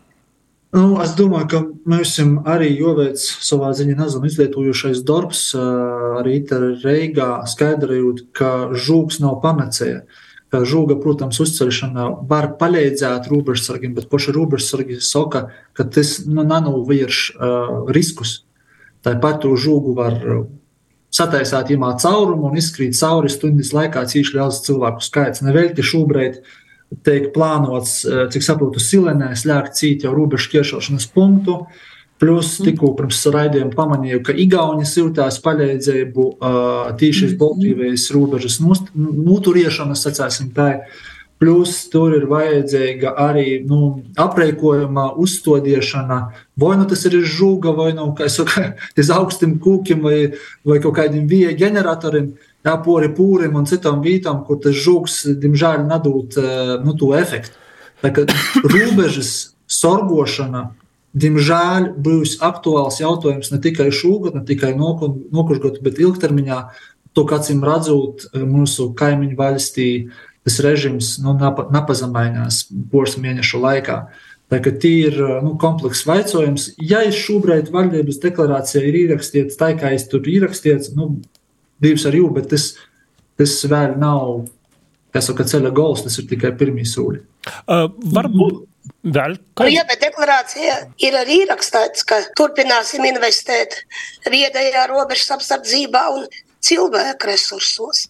Nu, es domāju, ka mēs arī jāveic savā ziņā nezinu, izlietojušais darbs, arī Reigā skaidrojot, ka žūks nav panacēja. Žūga, protams, uzcelšana var palīdzēt robežsargiem, bet paši robežsargi saka, ka tas nu, nenovērš uh, riskus. Tāpat to žūgu var sataisīt iemā caurumu un izkrīt cauri stundas laikā cīši liels cilvēku skaits. Nevelti šobrīd tiek plānots, cik saprotu, Silenē slēgt cīt jau robežu ķeršošanas punktu. Uh, Plus, mhm. tikko pirms raidījuma pamanīju, ka Igaunijas jūtās palīdzību uh, tīšas mhm. Baltkrievijas robežas noturiešanas, sacāsim tā. Plus tur ir vajadzīga arī nu, aprēķinājuma uzstādīšana. Vai nu tas ir žūga, vai nu saku, (laughs) augstiem kūkiem, vai, vai kaut kādiem vieja ģeneratoriem, jā, pori pūrim un citām vietām, kur tas žūgs, diemžēl, nedod nu, to efektu. Tā kā (coughs) robežas sorgošana diemžēl būs aktuāls jautājums ne tikai šogad, ne tikai nākošgad, bet ilgtermiņā. To, kā acīm redzot, mūsu kaimiņu valstī tas režims nu, nepazemainās poras mēnešu laikā. Tā kā tie ir nu, komplekss jautājums. Ja es šobrīd valdības deklarācijā ir ierakstīts tā, kā es tur ierakstīts, nu, divs ar jū, bet tas, tas vēl nav saka, ceļa gals, tas ir tikai pirmie soļi. Uh, varbūt, Vēl Nu, jā, bet deklarācijā ir arī rakstīts, ka turpināsim investēt viedajā robežas apsardzībā un cilvēku resursos,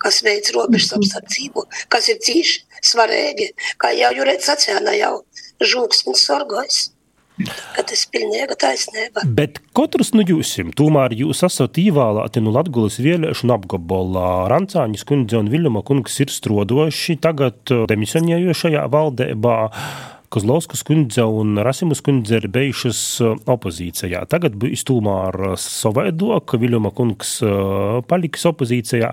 kas veic robežas apsardzību, kas ir cīši svarīgi. Kā jau Jurēts sacīja, ne jau žūksnis sorgojas. Ka tas ir pilnīga taisnība. Bet katrs no jums, tomēr jūs esat ievēlēti no Latvijas vēlēšanu apgabalā. Rancāņas kundze un Viljama kungs ir strodojuši tagad eh, demisionējošajā valdībā. Kozlovskas kundze un Rasimus kundze ir bijušas eh, opozīcijā. Tagad būs tomēr savādāk, ka Viljama kungs eh, paliks opozīcijā.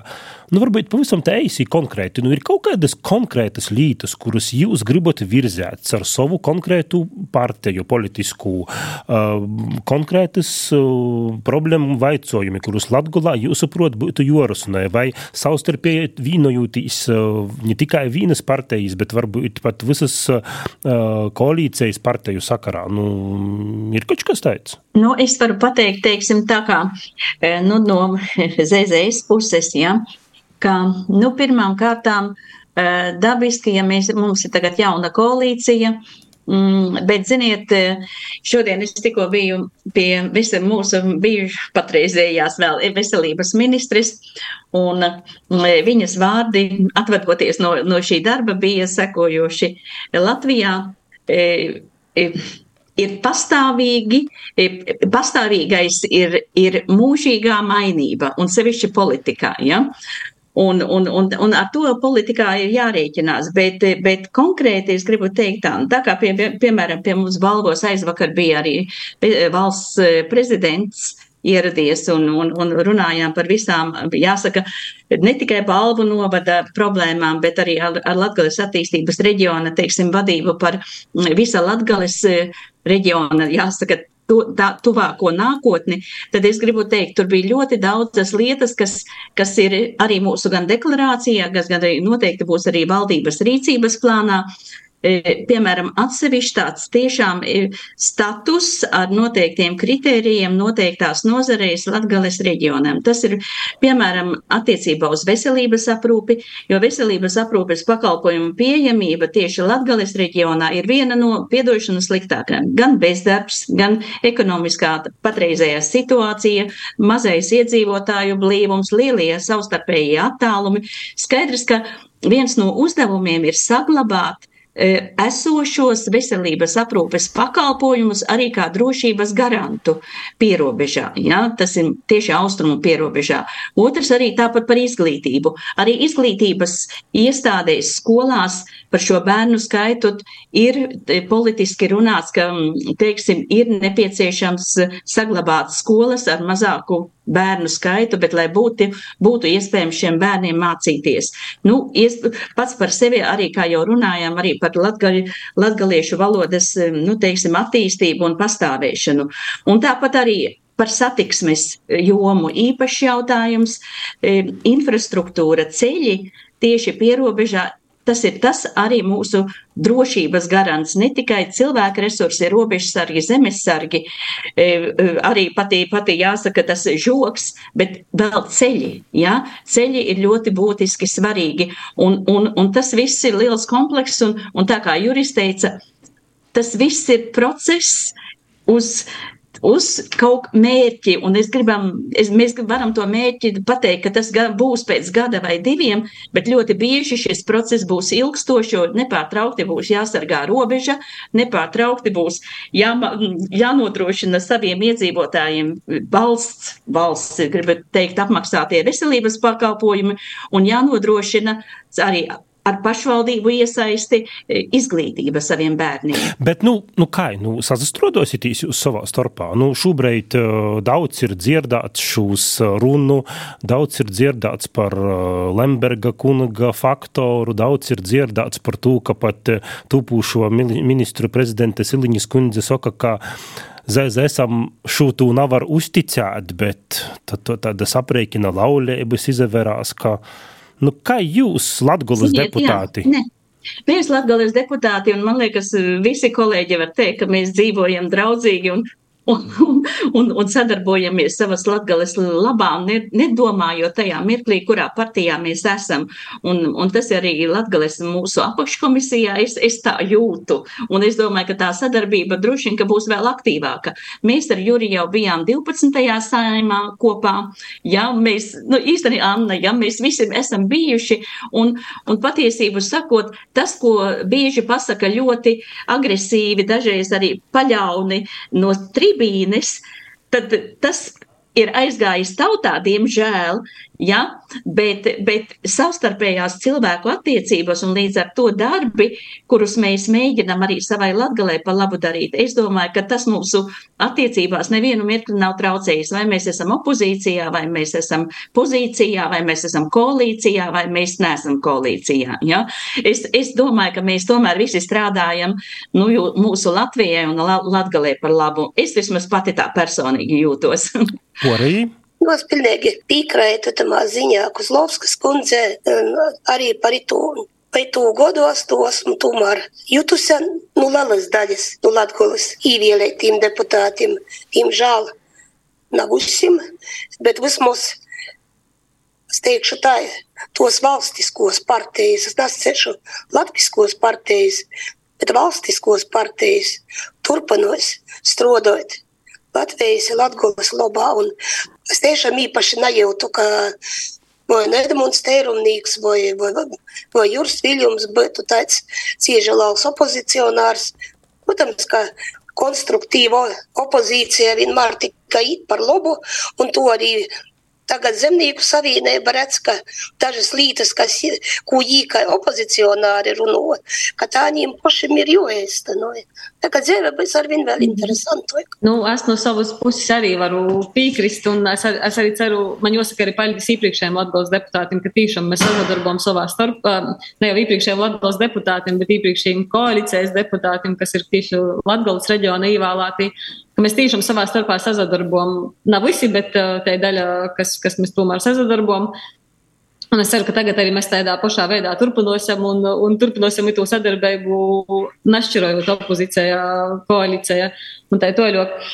Nu, varbūt pavisam tā īsi konkrēti. Nu, ir kaut kādas konkrētas lietas, kuras jūs gribat virzēt ar savu konkrētu partiju, politisku, uh, konkrētas uh, problēmu vaicojumi, kurus Latgulā jūs saprot būtu jorasnē, vai savstarpēji vienojūtīs uh, ne tikai vienas partijas, bet varbūt pat visas uh, koalīcijas partiju sakarā. Nu, ir kaut kas tāds? Nu, es varu pateikt, teiksim, tā kā eh, nu, no (laughs) ZZS puses, ja, ka nu, pirmām kārtām eh, dabiski, ja mēs, mums ir tagad jauna koalīcija, mm, bet, ziniet, eh, šodien es tikko biju pie mūsu bijušas patreizējās vēl veselības ministres, un mm, viņas vārdi, atvadoties no, no šī darba, bija sekojoši Latvijā. E, e, ir pastāvīgi, e, pastāvīgais ir, ir mūžīgā mainība, un sevišķi politikā. Ja? Un, un, un, un ar to politikā ir jārēķinās, bet, bet konkrēti es gribu teikt tā, tā kā pie, piemēram pie mums balvos aizvakar bija arī valsts prezidents ieradies un, un, un runājām par visām, jāsaka, ne tikai balvu novada problēmām, bet arī ar, ar Latgales attīstības reģiona, teiksim, vadību par visa Latgales reģiona, jāsaka, tu, tā, tuvāko nākotni, tad es gribu teikt, tur bija ļoti daudzas lietas, kas, kas ir arī mūsu gan deklarācijā, kas gan arī noteikti būs arī valdības rīcības plānā. Piemēram, atsevišķi tāds tiešām status ar noteiktiem kritērijiem noteiktās nozareis Latgales reģionam. Tas ir, piemēram, attiecībā uz veselības aprūpi, jo veselības aprūpes pakalpojumu pieejamība tieši Latgales reģionā ir viena no piedošanas sliktākajām. Gan bezdarbs, gan ekonomiskā patreizējā situācija, mazais iedzīvotāju blīvums, lielie savstarpējie attālumi. Skaidrs, ka viens no uzdevumiem ir saglabāt esošos veselības aprūpes pakalpojumus arī kā drošības garantu pierobežā. Ja? Tas ir tieši austrumu pierobežā. Otrs arī tāpat par izglītību. Arī izglītības iestādēs, skolās par šo bērnu skaitu ir politiski runāts, ka, teiksim, ir nepieciešams saglabāt skolas ar mazāku bērnu skaitu, bet lai būtu, būtu iespējams šiem bērniem mācīties. Nu, ies, pats par sevi arī, kā jau runājām, arī par latgali, latgaliešu valodas, nu, teiksim, attīstību un pastāvēšanu. Un tāpat arī par satiksmes jomu īpašs jautājums, infrastruktūra, ceļi tieši pierobežā Tas ir tas arī mūsu drošības garants. Ne tikai cilvēku resursi, robežsargi, zemesargi, arī patī, patī jāsaka tas žoks, bet vēl ceļi. Ja? Ceļi ir ļoti būtiski svarīgi. Un, un, un tas viss ir liels komplekss, un, un tā kā juris teica, tas viss ir process uz uz kaut mērķi, un es gribam, es, mēs varam to mērķi pateikt, ka tas būs pēc gada vai diviem, bet ļoti bieži šis process būs ilgstošs, jo nepārtraukti būs jāsargā robeža, nepārtraukti būs jā, jānodrošina saviem iedzīvotājiem valsts, valsts, gribu teikt, apmaksātie veselības pakalpojumi, un jānodrošina arī ar pašvaldību iesaisti izglītība saviem bērniem. Bet, nu, nu kā, nu, sazastrodositīs jūs savā starpā? Nu, šobrīd uh, daudz ir dzirdēts šūs runu, daudz ir dzirdēts par Lemberga kunga faktoru, daudz ir dzirdēts par to, ka pat tūpūšo ministru prezidente Siliņas kundze saka, ka ZZSam šūtū nevar uzticēt, bet tad tāda saprēķina laulības izavērās, ka Nu, kā jūs, Latvijas deputāti? Jā, ne. Mēs Latvijas deputāti, un man liekas, visi kolēģi var teikt, ka mēs dzīvojam draudzīgi un un, un, un sadarbojamies savas latgales labā, ne, nedomājot tajā mirklī, kurā partijā mēs esam. Un, un tas arī latgales mūsu apakškomisijā, es, es tā jūtu. Un es domāju, ka tā sadarbība droši vien, būs vēl aktīvāka. Mēs ar Juri jau bijām 12. saimā kopā. Ja, mēs, nu, īstenībā, Anna, ja mēs visi esam bijuši, un, un patiesību sakot, tas, ko bieži pasaka ļoti agresīvi, dažreiz arī paļauni no tribīnes, tad tas ir aizgājis tautā, diemžēl, Ja? Bet, bet savstarpējās cilvēku attiecības un līdz ar to darbi, kurus mēs mēģinām arī savai latgalē pa labu darīt, es domāju, ka tas mūsu attiecībās nevienu mirkli nav traucējis. Vai mēs esam opozīcijā, vai mēs esam pozīcijā, vai mēs esam koalīcijā, vai mēs neesam koalīcijā. Ja? Es, es domāju, ka mēs tomēr visi strādājam nu, mūsu Latvijai un Latgalē par labu. Es vismaz pati tā personīgi jūtos. (laughs) Arī Es pilnīgi piekrītu tam ziņā, Kuzlovskas kundze arī par to. Vai tu godos tos, un tomēr jutusi nu, lielas daļas no nu, Latvijas ievēlētiem deputātiem. Diemžēl nav uzsim, bet vismaz es teikšu tā, tos valstiskos partijas, es nescešu latviskos partijas, bet valstiskos partijas turpinās strādāt Latvijas ir Latvijas labā. Es tiešām īpaši nejūtu, ka vai Edmunds Teirumnīgs vai, vai, vai Juris Viljums būtu tāds ciežalāls opozicionārs. Protams, ka konstruktīva opozīcija vienmēr tikai par labu, un to arī Tagad zemnieku savienība redz, ka dažas lietas, kas ir, ko īka opozicionāri runā, ka tā viņiem pašiem ir jāēstenoja. Tagad dzīve būs arvien vēl interesantāka. Nu, es no savas puses arī varu piekrist, un es, ar, es arī ceru, man jāsaka arī paldies iepriekšējiem Latvijas deputātiem, ka tiešām mēs sadarbojam savā starpā, ne jau iepriekšējiem Latvijas deputātiem, bet iepriekšējiem koalīcijas deputātiem, kas ir tieši Latvijas reģiona ievēlēti mēs tiešām savā starpā sazadarbojam. Nav visi, bet uh, tā ir daļa, kas, kas mēs tomēr sazadarbojam. Un es ceru, ka tagad arī mēs tādā pašā veidā turpināsim un, un turpināsim to sadarbību, nešķirojot opozīcijā, koalīcijā. Un tā ļoti.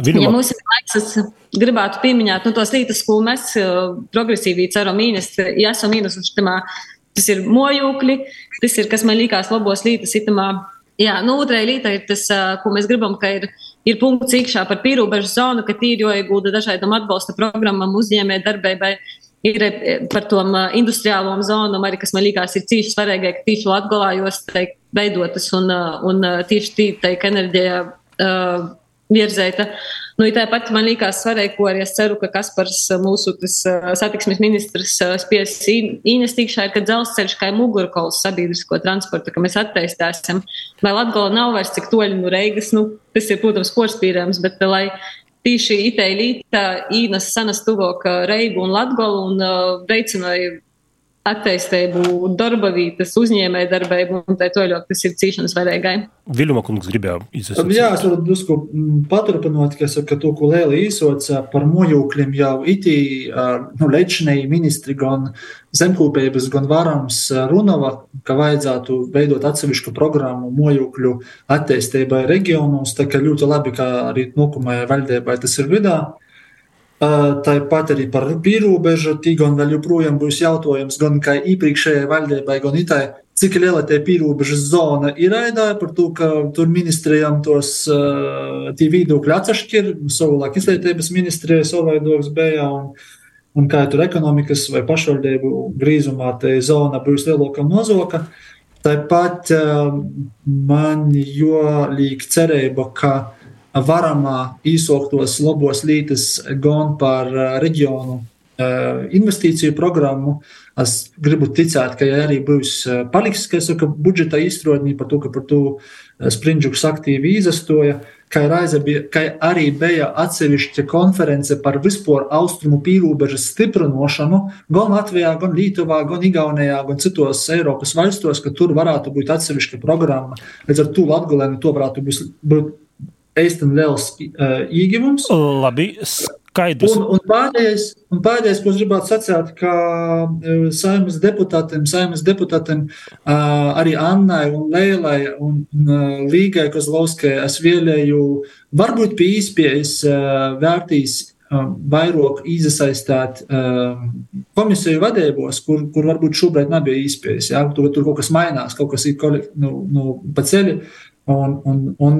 Vinuma. Ja mums ir laiks, es gribētu pieminēt nu, tos lietas, ko mēs uh, progresīvi ceram mīnest, ja esam mīnusuši tamā. Tas ir mojūkļi, tas ir, kas man liekas labos lietas itamā Jā, nu, otrā lieta ir tas, ko mēs gribam, ka ir, ir punkts iekšā par pīrāņu zonu, ka tīri jāiegūda dažādām atbalsta programmām, uzņēmē darbībai. Ir par to industriālām zonām, arī kas man liekas, ir cīši svarīgi, ka tieši Latvijos tiek veidotas un, un tieši tīri enerģija uh, virzēta. Nu, ja tāpat man liekas svarīgi, ko arī es ceru, ka Kaspars, mūsu tas, satiksmes ministrs, spies investīšā, ir, ka dzelzceļš kā mugurkols sabiedrisko transportu, ka mēs attaistāsim. Lai Latgola nav vairs cik toļi no Reigas, nu, tas ir, protams, korspīrams, bet lai tīši līta īnas sanas tuvok Reigu un Latgolu un uh, veicināja attīstību, darba vietas, uzņēmēju darbību, un tā toļot, tas ir cīšanas svarīgai. Viljuma kungs gribēja izsaka. Jā, es varu drusku mm, paturpinot, ka, ka to, ko Lēli īsots par mojūkļiem jau itī, nu, lečnēji ministri gan zemkūpības, gan varams runava, ka vajadzētu veidot atsevišķu programmu mojūkļu attīstībai reģionos, tā ka ļoti labi, ka arī nokumai valdībai tas ir vidā. Tāpat arī par pierobežu, gan vēl joprojām būs jautājums, gan kā iepriekšējai valdībai, gan itai, cik liela tā pierobežas zona ir aida, par to, ka tur ministrijām tos tie viedokļi atsašķir, savulaik izglītības ministrija savaidoks bija, un, un kā tur ekonomikas vai pašvaldību grīzumā tā zona būs lielāka un mazoka. Tāpat man jo līk cerība, ka varamā īsoktos labos lītas gan par reģionu investīciju programmu. Es gribu ticēt, ka ja arī būs paliks, kas saka, budžeta izstrādājumi par to, ka par to Sprindžuks aktīvi izastoja, ka, bija, ka arī bija atsevišķa konference par vispār austrumu pīrūbežas stiprinošanu gan Latvijā, gan Lietuvā, gan Igaunijā, gan citos Eiropas valstos, ka tur varētu būt atsevišķa programma. Līdz ar to Latgulēni to varētu būt īstenībā liels uh, ieguvums. Labi, skaidrs. Un, un, pēdējais, un pēdējais, ko es gribētu sacīt, ka saimnes deputātiem, saimnes deputātiem arī Annai un Leilai un Līgai Kozlovskai es vēlēju varbūt pie īspējas vērtīs vairāk iesaistīt komisiju vadībos, kur, kur varbūt šobrīd nebija īspējas. Ja? Tur, tur kaut kas mainās, kaut kas ir nu, nu, pa ceļu. Un, un, un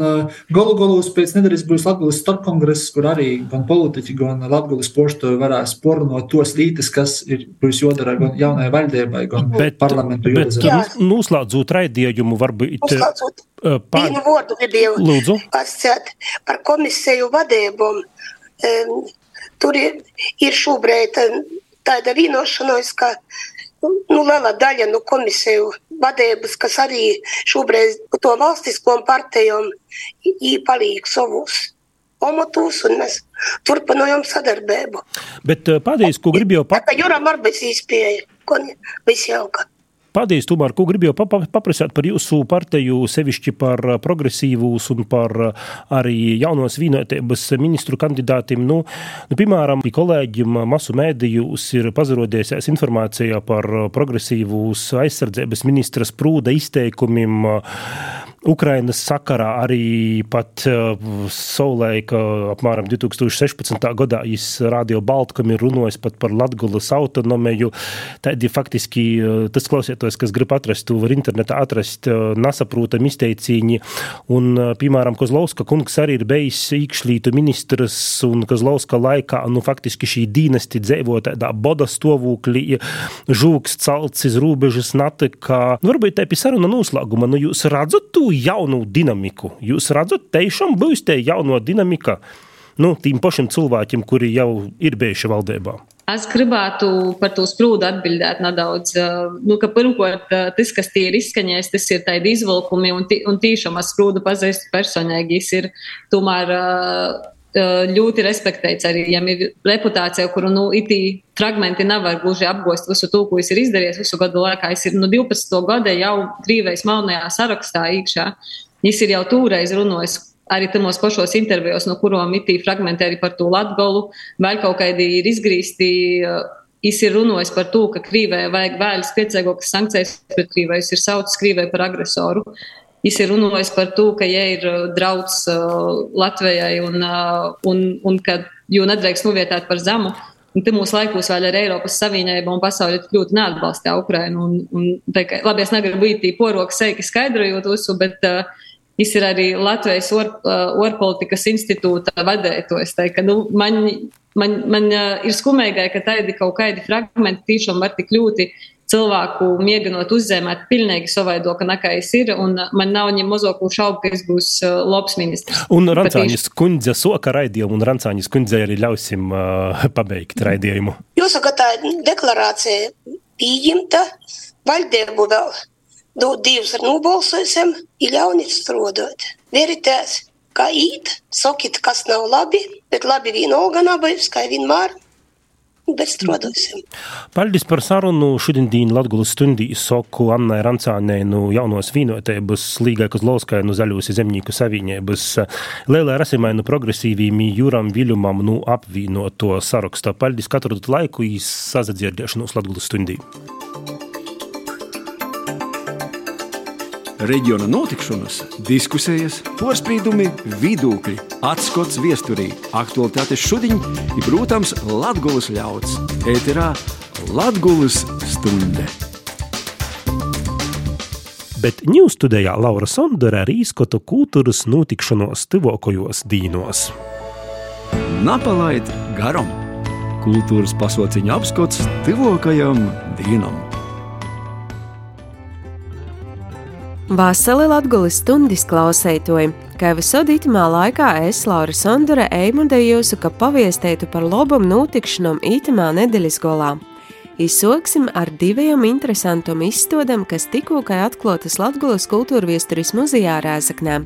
galu galā pēc nedēļas būs Latvijas starpkongress, kur arī gan politiķi, gan Latvijas pošta varēs porunot tos lītas, kas ir būs jodara gan jaunajai valdībai, gan bet, parlamentu jodara. Noslēdzot raidījumu, varbūt. Noslēdzot. Pār... Vienu vārdu gribēju pasakāt par komisiju vadību. Um, tur ir, ir šobrīd tāda vienošanās, ka nu, liela daļa no komisiju vadības, kas arī šobrīd to valstiskām partijām īpalīg savus amatus, un mēs turpinājām sadarbību. Bet pādējais, ko gribēju pat... Tā kā Juram arī bija īspēja, ko viss jauka. Paldies, Tomār, ko gribēju paprasāt par jūsu partiju, sevišķi par progresīvus un par arī jaunos vienotības ministru kandidātiem. Nu, nu, piemēram, kolēģim masu mēdījus ir pazarodējusies informācija par progresīvus aizsardzības ministras prūda izteikumiem Ukrainas sakarā arī pat uh, savulaik, apmēram 2016. gadā, viņš Radio Baltkam ir runājis pat par Latgulas autonomiju. Tādi faktiski tas klausietos, kas grib atrast, tu var internetā atrast uh, nesaprotam izteicīņi. Un, piemēram, Kozlovska kungs arī ir bijis iekšlietu ministrs un Kozlovska laikā, nu faktiski šī dīnesti dzīvo tādā boda stāvoklī, žūks celts iz robežas natika. Nu, varbūt tā ir saruna noslēguma. Nu, jūs redzat to jaunu dinamiku. Jūs redzat, tiešām būs te jauno dinamika nu, tiem pašiem cilvēkiem, kuri jau ir bijuši valdībā. Es gribētu par to sprūdu atbildēt nedaudz. Nu, pirmkārt, tas, kas tie ir izskaņojis, tas ir tādi izvilkumi, un, tī, un tiešām es sprūdu pazīstu personīgi. Viņš ir tomēr ļoti respektēts arī. Viņam ir reputācija, kuru nu, itī fragmenti nevar gluži apgost visu to, ko viņš ir izdarījis visu gadu laikā. Viņš ir no nu, 12. gada jau Krīvejas melnajā sarakstā iekšā. Viņš ir jau toreiz runājis arī tamos pašos intervijos, no kurām itī fragmenti arī par to latgolu, vēl kaut kādi ir izgrīsti. Viņš ir runājis par to, ka Krīvē vajag vēl spēcīgākas sankcijas pret Krīvēju. Viņš ir saucis Krīvēju par agresoru. Viņš ir runājis par to, ka, ja ir draudz uh, Latvijai un, un, un ka jau nedrīkst novietāt par zemu, Un te mūsu laikos vēl ar Eiropas Savienību un pasauli ļoti neatbalsta Ukrainu. Un, un, ka, labi, es negribu būt tī poroka seiki skaidrojot visu, bet uh, Viņš ir arī Latvijas or, uh, orpolitikas institūta vadētājs. Nu, man, man, man uh, ir skumīgai, ka tādi kaut kādi fragmenti tiešām var tik ļoti cilvēku mēģinot uzzēmēt pilnīgi savaidoka nekā es ir, un man nav ņem mazāku šaubu, ka es būs uh, labs ministrs. Un Rancāņas kundze soka raidījumu, un Rancāņas kundze arī ļausim uh, (laughs) pabeigt raidījumu. Jūs sakat, tā deklarācija pieņemta, valdību vēl divus ar nobalsosim, ir ļauni strādāt. Veritēs, kā īt, sakiet, kas nav labi, bet labi vienalga nav bijis, kā vienmēr. Paldies par sarunu. Šodien Latgulas stundī soku Annai Rancānei no nu jaunos vīnotēbas Līgai Kozlovskai no nu Zaļūsi zemnieku saviņēbas Lēlē Rasimai no nu progresīvīm Jūram Viļumam no apvīnoto sarakstā. Paldies katru laiku īs sazadzirdēšanos Latgulas stundī. Reģiona notikšanas, diskusijas, porcelāna, vidūkļi, atskats viesturī, aktualitātes šodien ir, protams, Latvijas ļauds. Ēterā Latvijas stunde. Bet ņūs studijā Laura Sondere arī izskata kultūras notikšanos tuvākajos dīnos. Napalaid garam! Kultūras pasauciņa apskats tuvākajam dīnam! Vasali Latgulis stundis klausētoji, kā visod itamā laikā es, Laura Sondura, eimudējosu, ka paviestētu par lobam notikšanam itamā nedēļas golā. Izsoksim ar diviem interesantiem izstādēm, kas tikko atklātas Latvijas kultūra viesturis muzejā Rēzaknē.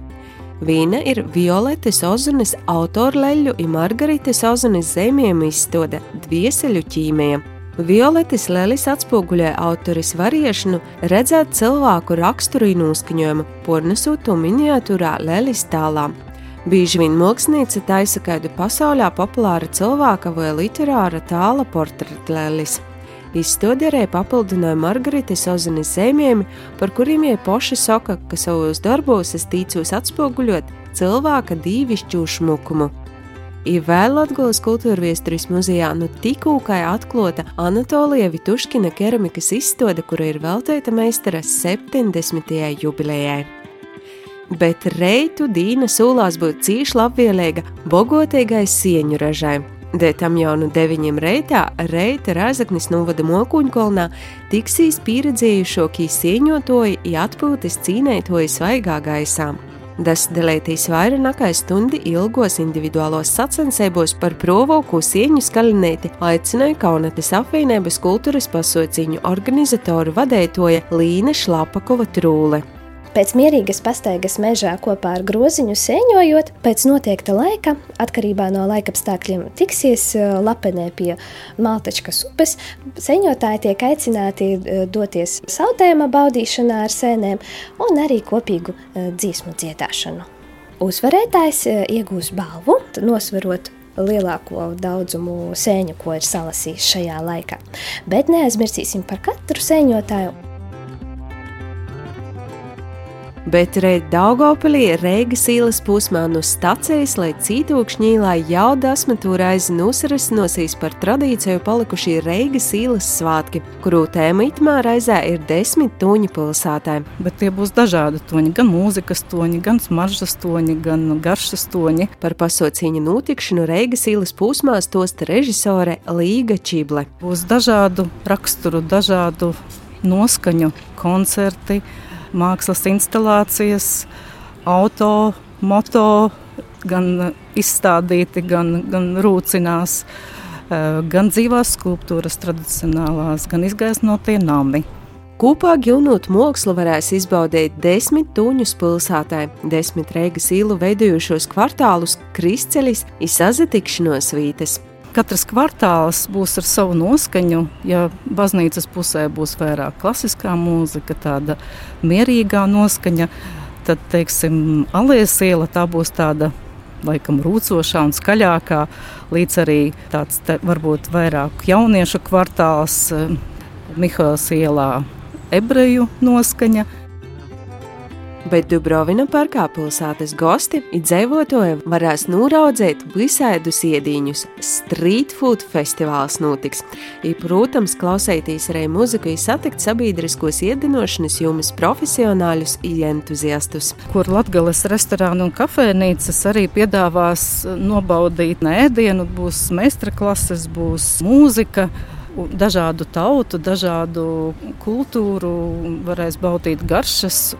Viena ir Violetes Ozunes autorleļu un Margarites Ozunes zemiem izstāde Dvieseļu ķīmija. Violetis Lelis atspoguļoja autoris variešanu redzēt cilvēku raksturīgu noskaņojumu, pornesot to miniatūrā Lelis tālā. Bieži vien mākslinieca taisa kādu pasaulē populāra cilvēka vai literāra tāla portretēlis. Izstādi arī papildināja Margarita Ozanes zīmējumi, par kuriem viņa poša saka, ka savos darbos es tīcos atspoguļot cilvēka dīvišķu šmukumu. Ir vēl Latvijas kultūra viesturis muzejā nu tikko atklāta Anatolija Vituškina keramikas izstāde, kura ir veltīta meistara 70. jubilejai. Bet reitu Dīna sūlās būt cīši labvēlīga, bogotīgai sieņu ražai. Dēļ tam jau no deviņiem reitā reita Rāzaknis novada Mokuņkolnā tiksīs pieredzējušokie sieņotoji atpūtas cīnētoji svaigā gaisā. Tas dalītīs vairāk nekā stundi ilgos individuālos sacensībos par provoku sieņu skalinēti aicināja Kaunates apvienības kultūras pasauciņu organizatoru vadētoja Līna Šlapakova Trūle. Pēc mierīgas pastaigas mežā kopā ar groziņu sēņojot, pēc noteikta laika, atkarībā no laikapstākļiem, tiksies eh, lapenē pie Maltačkas upes. Sēņotāji tiek aicināti eh, doties sautējuma baudīšanā ar sēnēm un arī kopīgu eh, dziesmu dziedāšanu. Uzvarētājs iegūs balvu, nosverot lielāko daudzumu sēņu, ko ir salasījis šajā laikā. Bet neaizmirsīsim par katru sēņotāju bet reit Daugopilī Reigas īles pusmā no stacijas, lai cītūkšņī, lai jau dasmetū raizi nosarasinosies par tradīciju palikušie Reigas īles svātki, kuru tēma itmā raizē ir desmit toņi pilsētē. Bet tie būs dažādi toņi, gan mūzikas toņi, gan smaržas toņi, gan garšas toņi. Par pasaucīņa notikšanu Reigas īles pusmā stosta režisore Līga Čible. Būs dažādu raksturu, dažādu noskaņu koncerti, mākslas instalācijas, auto, moto, gan izstādīti, gan, gan rūcinās, eh, gan dzīvās skulptūras tradicionālās, gan izgaismotie nami. Kopā ģilnot mākslu varēs izbaudīt desmit tūņus pilsētā, desmit reigas īlu veidojušos kvartālus, kristceļus, izsazatikšanos vītes. Katrs kvartāls būs ar savu noskaņu. Ja baznīcas pusē būs vairāk klasiskā mūzika, tāda mierīgā noskaņa, tad, teiksim, Alēs iela tā būs tāda laikam rūcošā un skaļākā, līdz arī tāds te, varbūt vairāk jauniešu kvartāls, eh, Mihāls ielā ebreju noskaņa bet Dubrovina parkā pilsētas gosti izdzīvotāji varēs nūraudzēt visādus iedīņus. Street food festivāls notiks. I, protams, klausēties arī muziku, satikt sabiedriskos iedinošanas jomas profesionāļus un entuziastus. Kur Latgales restorāna un kafejnīcas arī piedāvās nobaudīt ēdienu, būs meistara būs mūzika dažādu tautu, dažādu kultūru, varēs baudīt garšas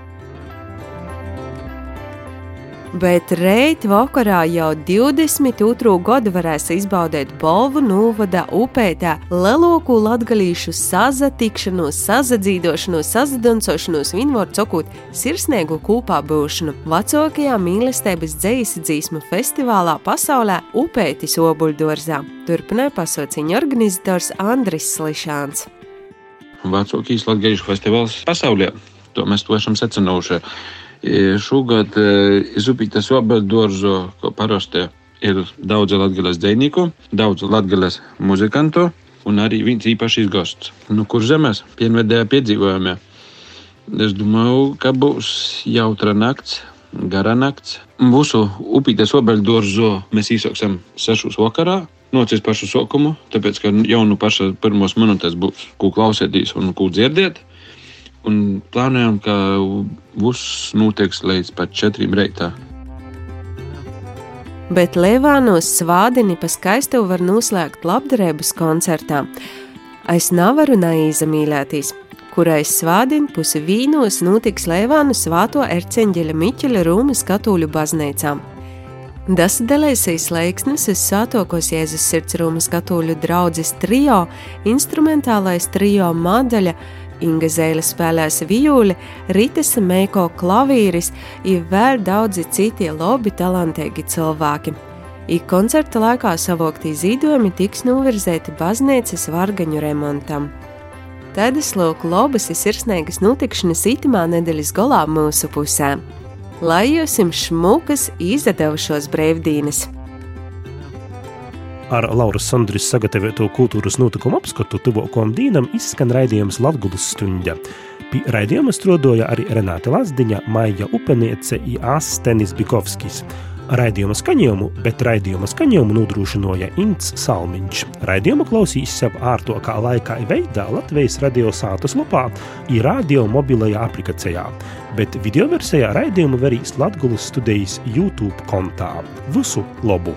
bet reit vakarā jau 22. gadu varēs izbaudīt Bolvu novada upētā leloku latgalīšu sazatikšanos, sazadzīdošanos, sazadoncošanos, var cokūt sirsnēgu kūpā būšanu vecākajā mīlestības dzējas dzīsmu festivālā pasaulē Upētis Obuļdorzā. Turpināja pasauciņa organizators Andris Slišāns. Vecākais latgalīšu festivāls pasaulē, to mēs to esam secinājuši. Šogad iz Upītas obeldoržu, ko parasti ir daudz latgales dzējnieku, daudz latgales muzikantu un arī viens īpašs gosts. Nu, kur zemes pienvedēja piedzīvojumie? Es domāju, ka būs jautra nakts, gara nakts. Mūsu upītes obeļdorzu mēs īsāksim sešos vakarā. Nocīs pašu sokumu, tāpēc, ka jau nu paša pirmos minūtes būs, ko klausēties un ko dzirdēt un plānojam, ka būs notiks līdz pat četriem reitā. Bet Levānos svādini pa skaistu var noslēgt labdarības koncertā. Es nevaru neizamīlēties, kurais svādini pusi vīnos notiks Levānu svāto Erceņģeļa Miķeļa Rūmas katoļu baznīcām. Tas dalīsies slēgsnis uz Sātokos Jēzus sirds Rūmas katoļu draudzes trio, instrumentālais trio Madaļa, Inga Zēle spēlēs vijuli, Ritas Meiko klavīris, ir vēl daudzi citi labi talantīgi cilvēki. Ik koncerta laikā savokti zīdojumi tiks novirzēti baznīcas vargaņu remontam. Tādas lūk labas ir sirsnīgas notikšanas itimā nedēļas galā mūsu pusē. lai jums šmukas izdevušos brīvdienas! Ar Lauras Sandris sagatavoto kultūras notikumu apskatu tuvākajam dīnam izskan raidījums Latvijas stundē. Pie raidījuma strādāja arī Renāte Lazdiņa, Maija Upeniece un Astenis Bikovskis. Raidījuma skaņojumu, bet raidījuma skaņojumu nodrošināja Ints Salmiņš. Raidījumu klausīs sev ārtokā laikā veidā Latvijas radio sātas lapā, ir radio mobilajā aplikācijā, bet video versijā raidījumu varīs Latgulas studijas YouTube kontā. Visu labu!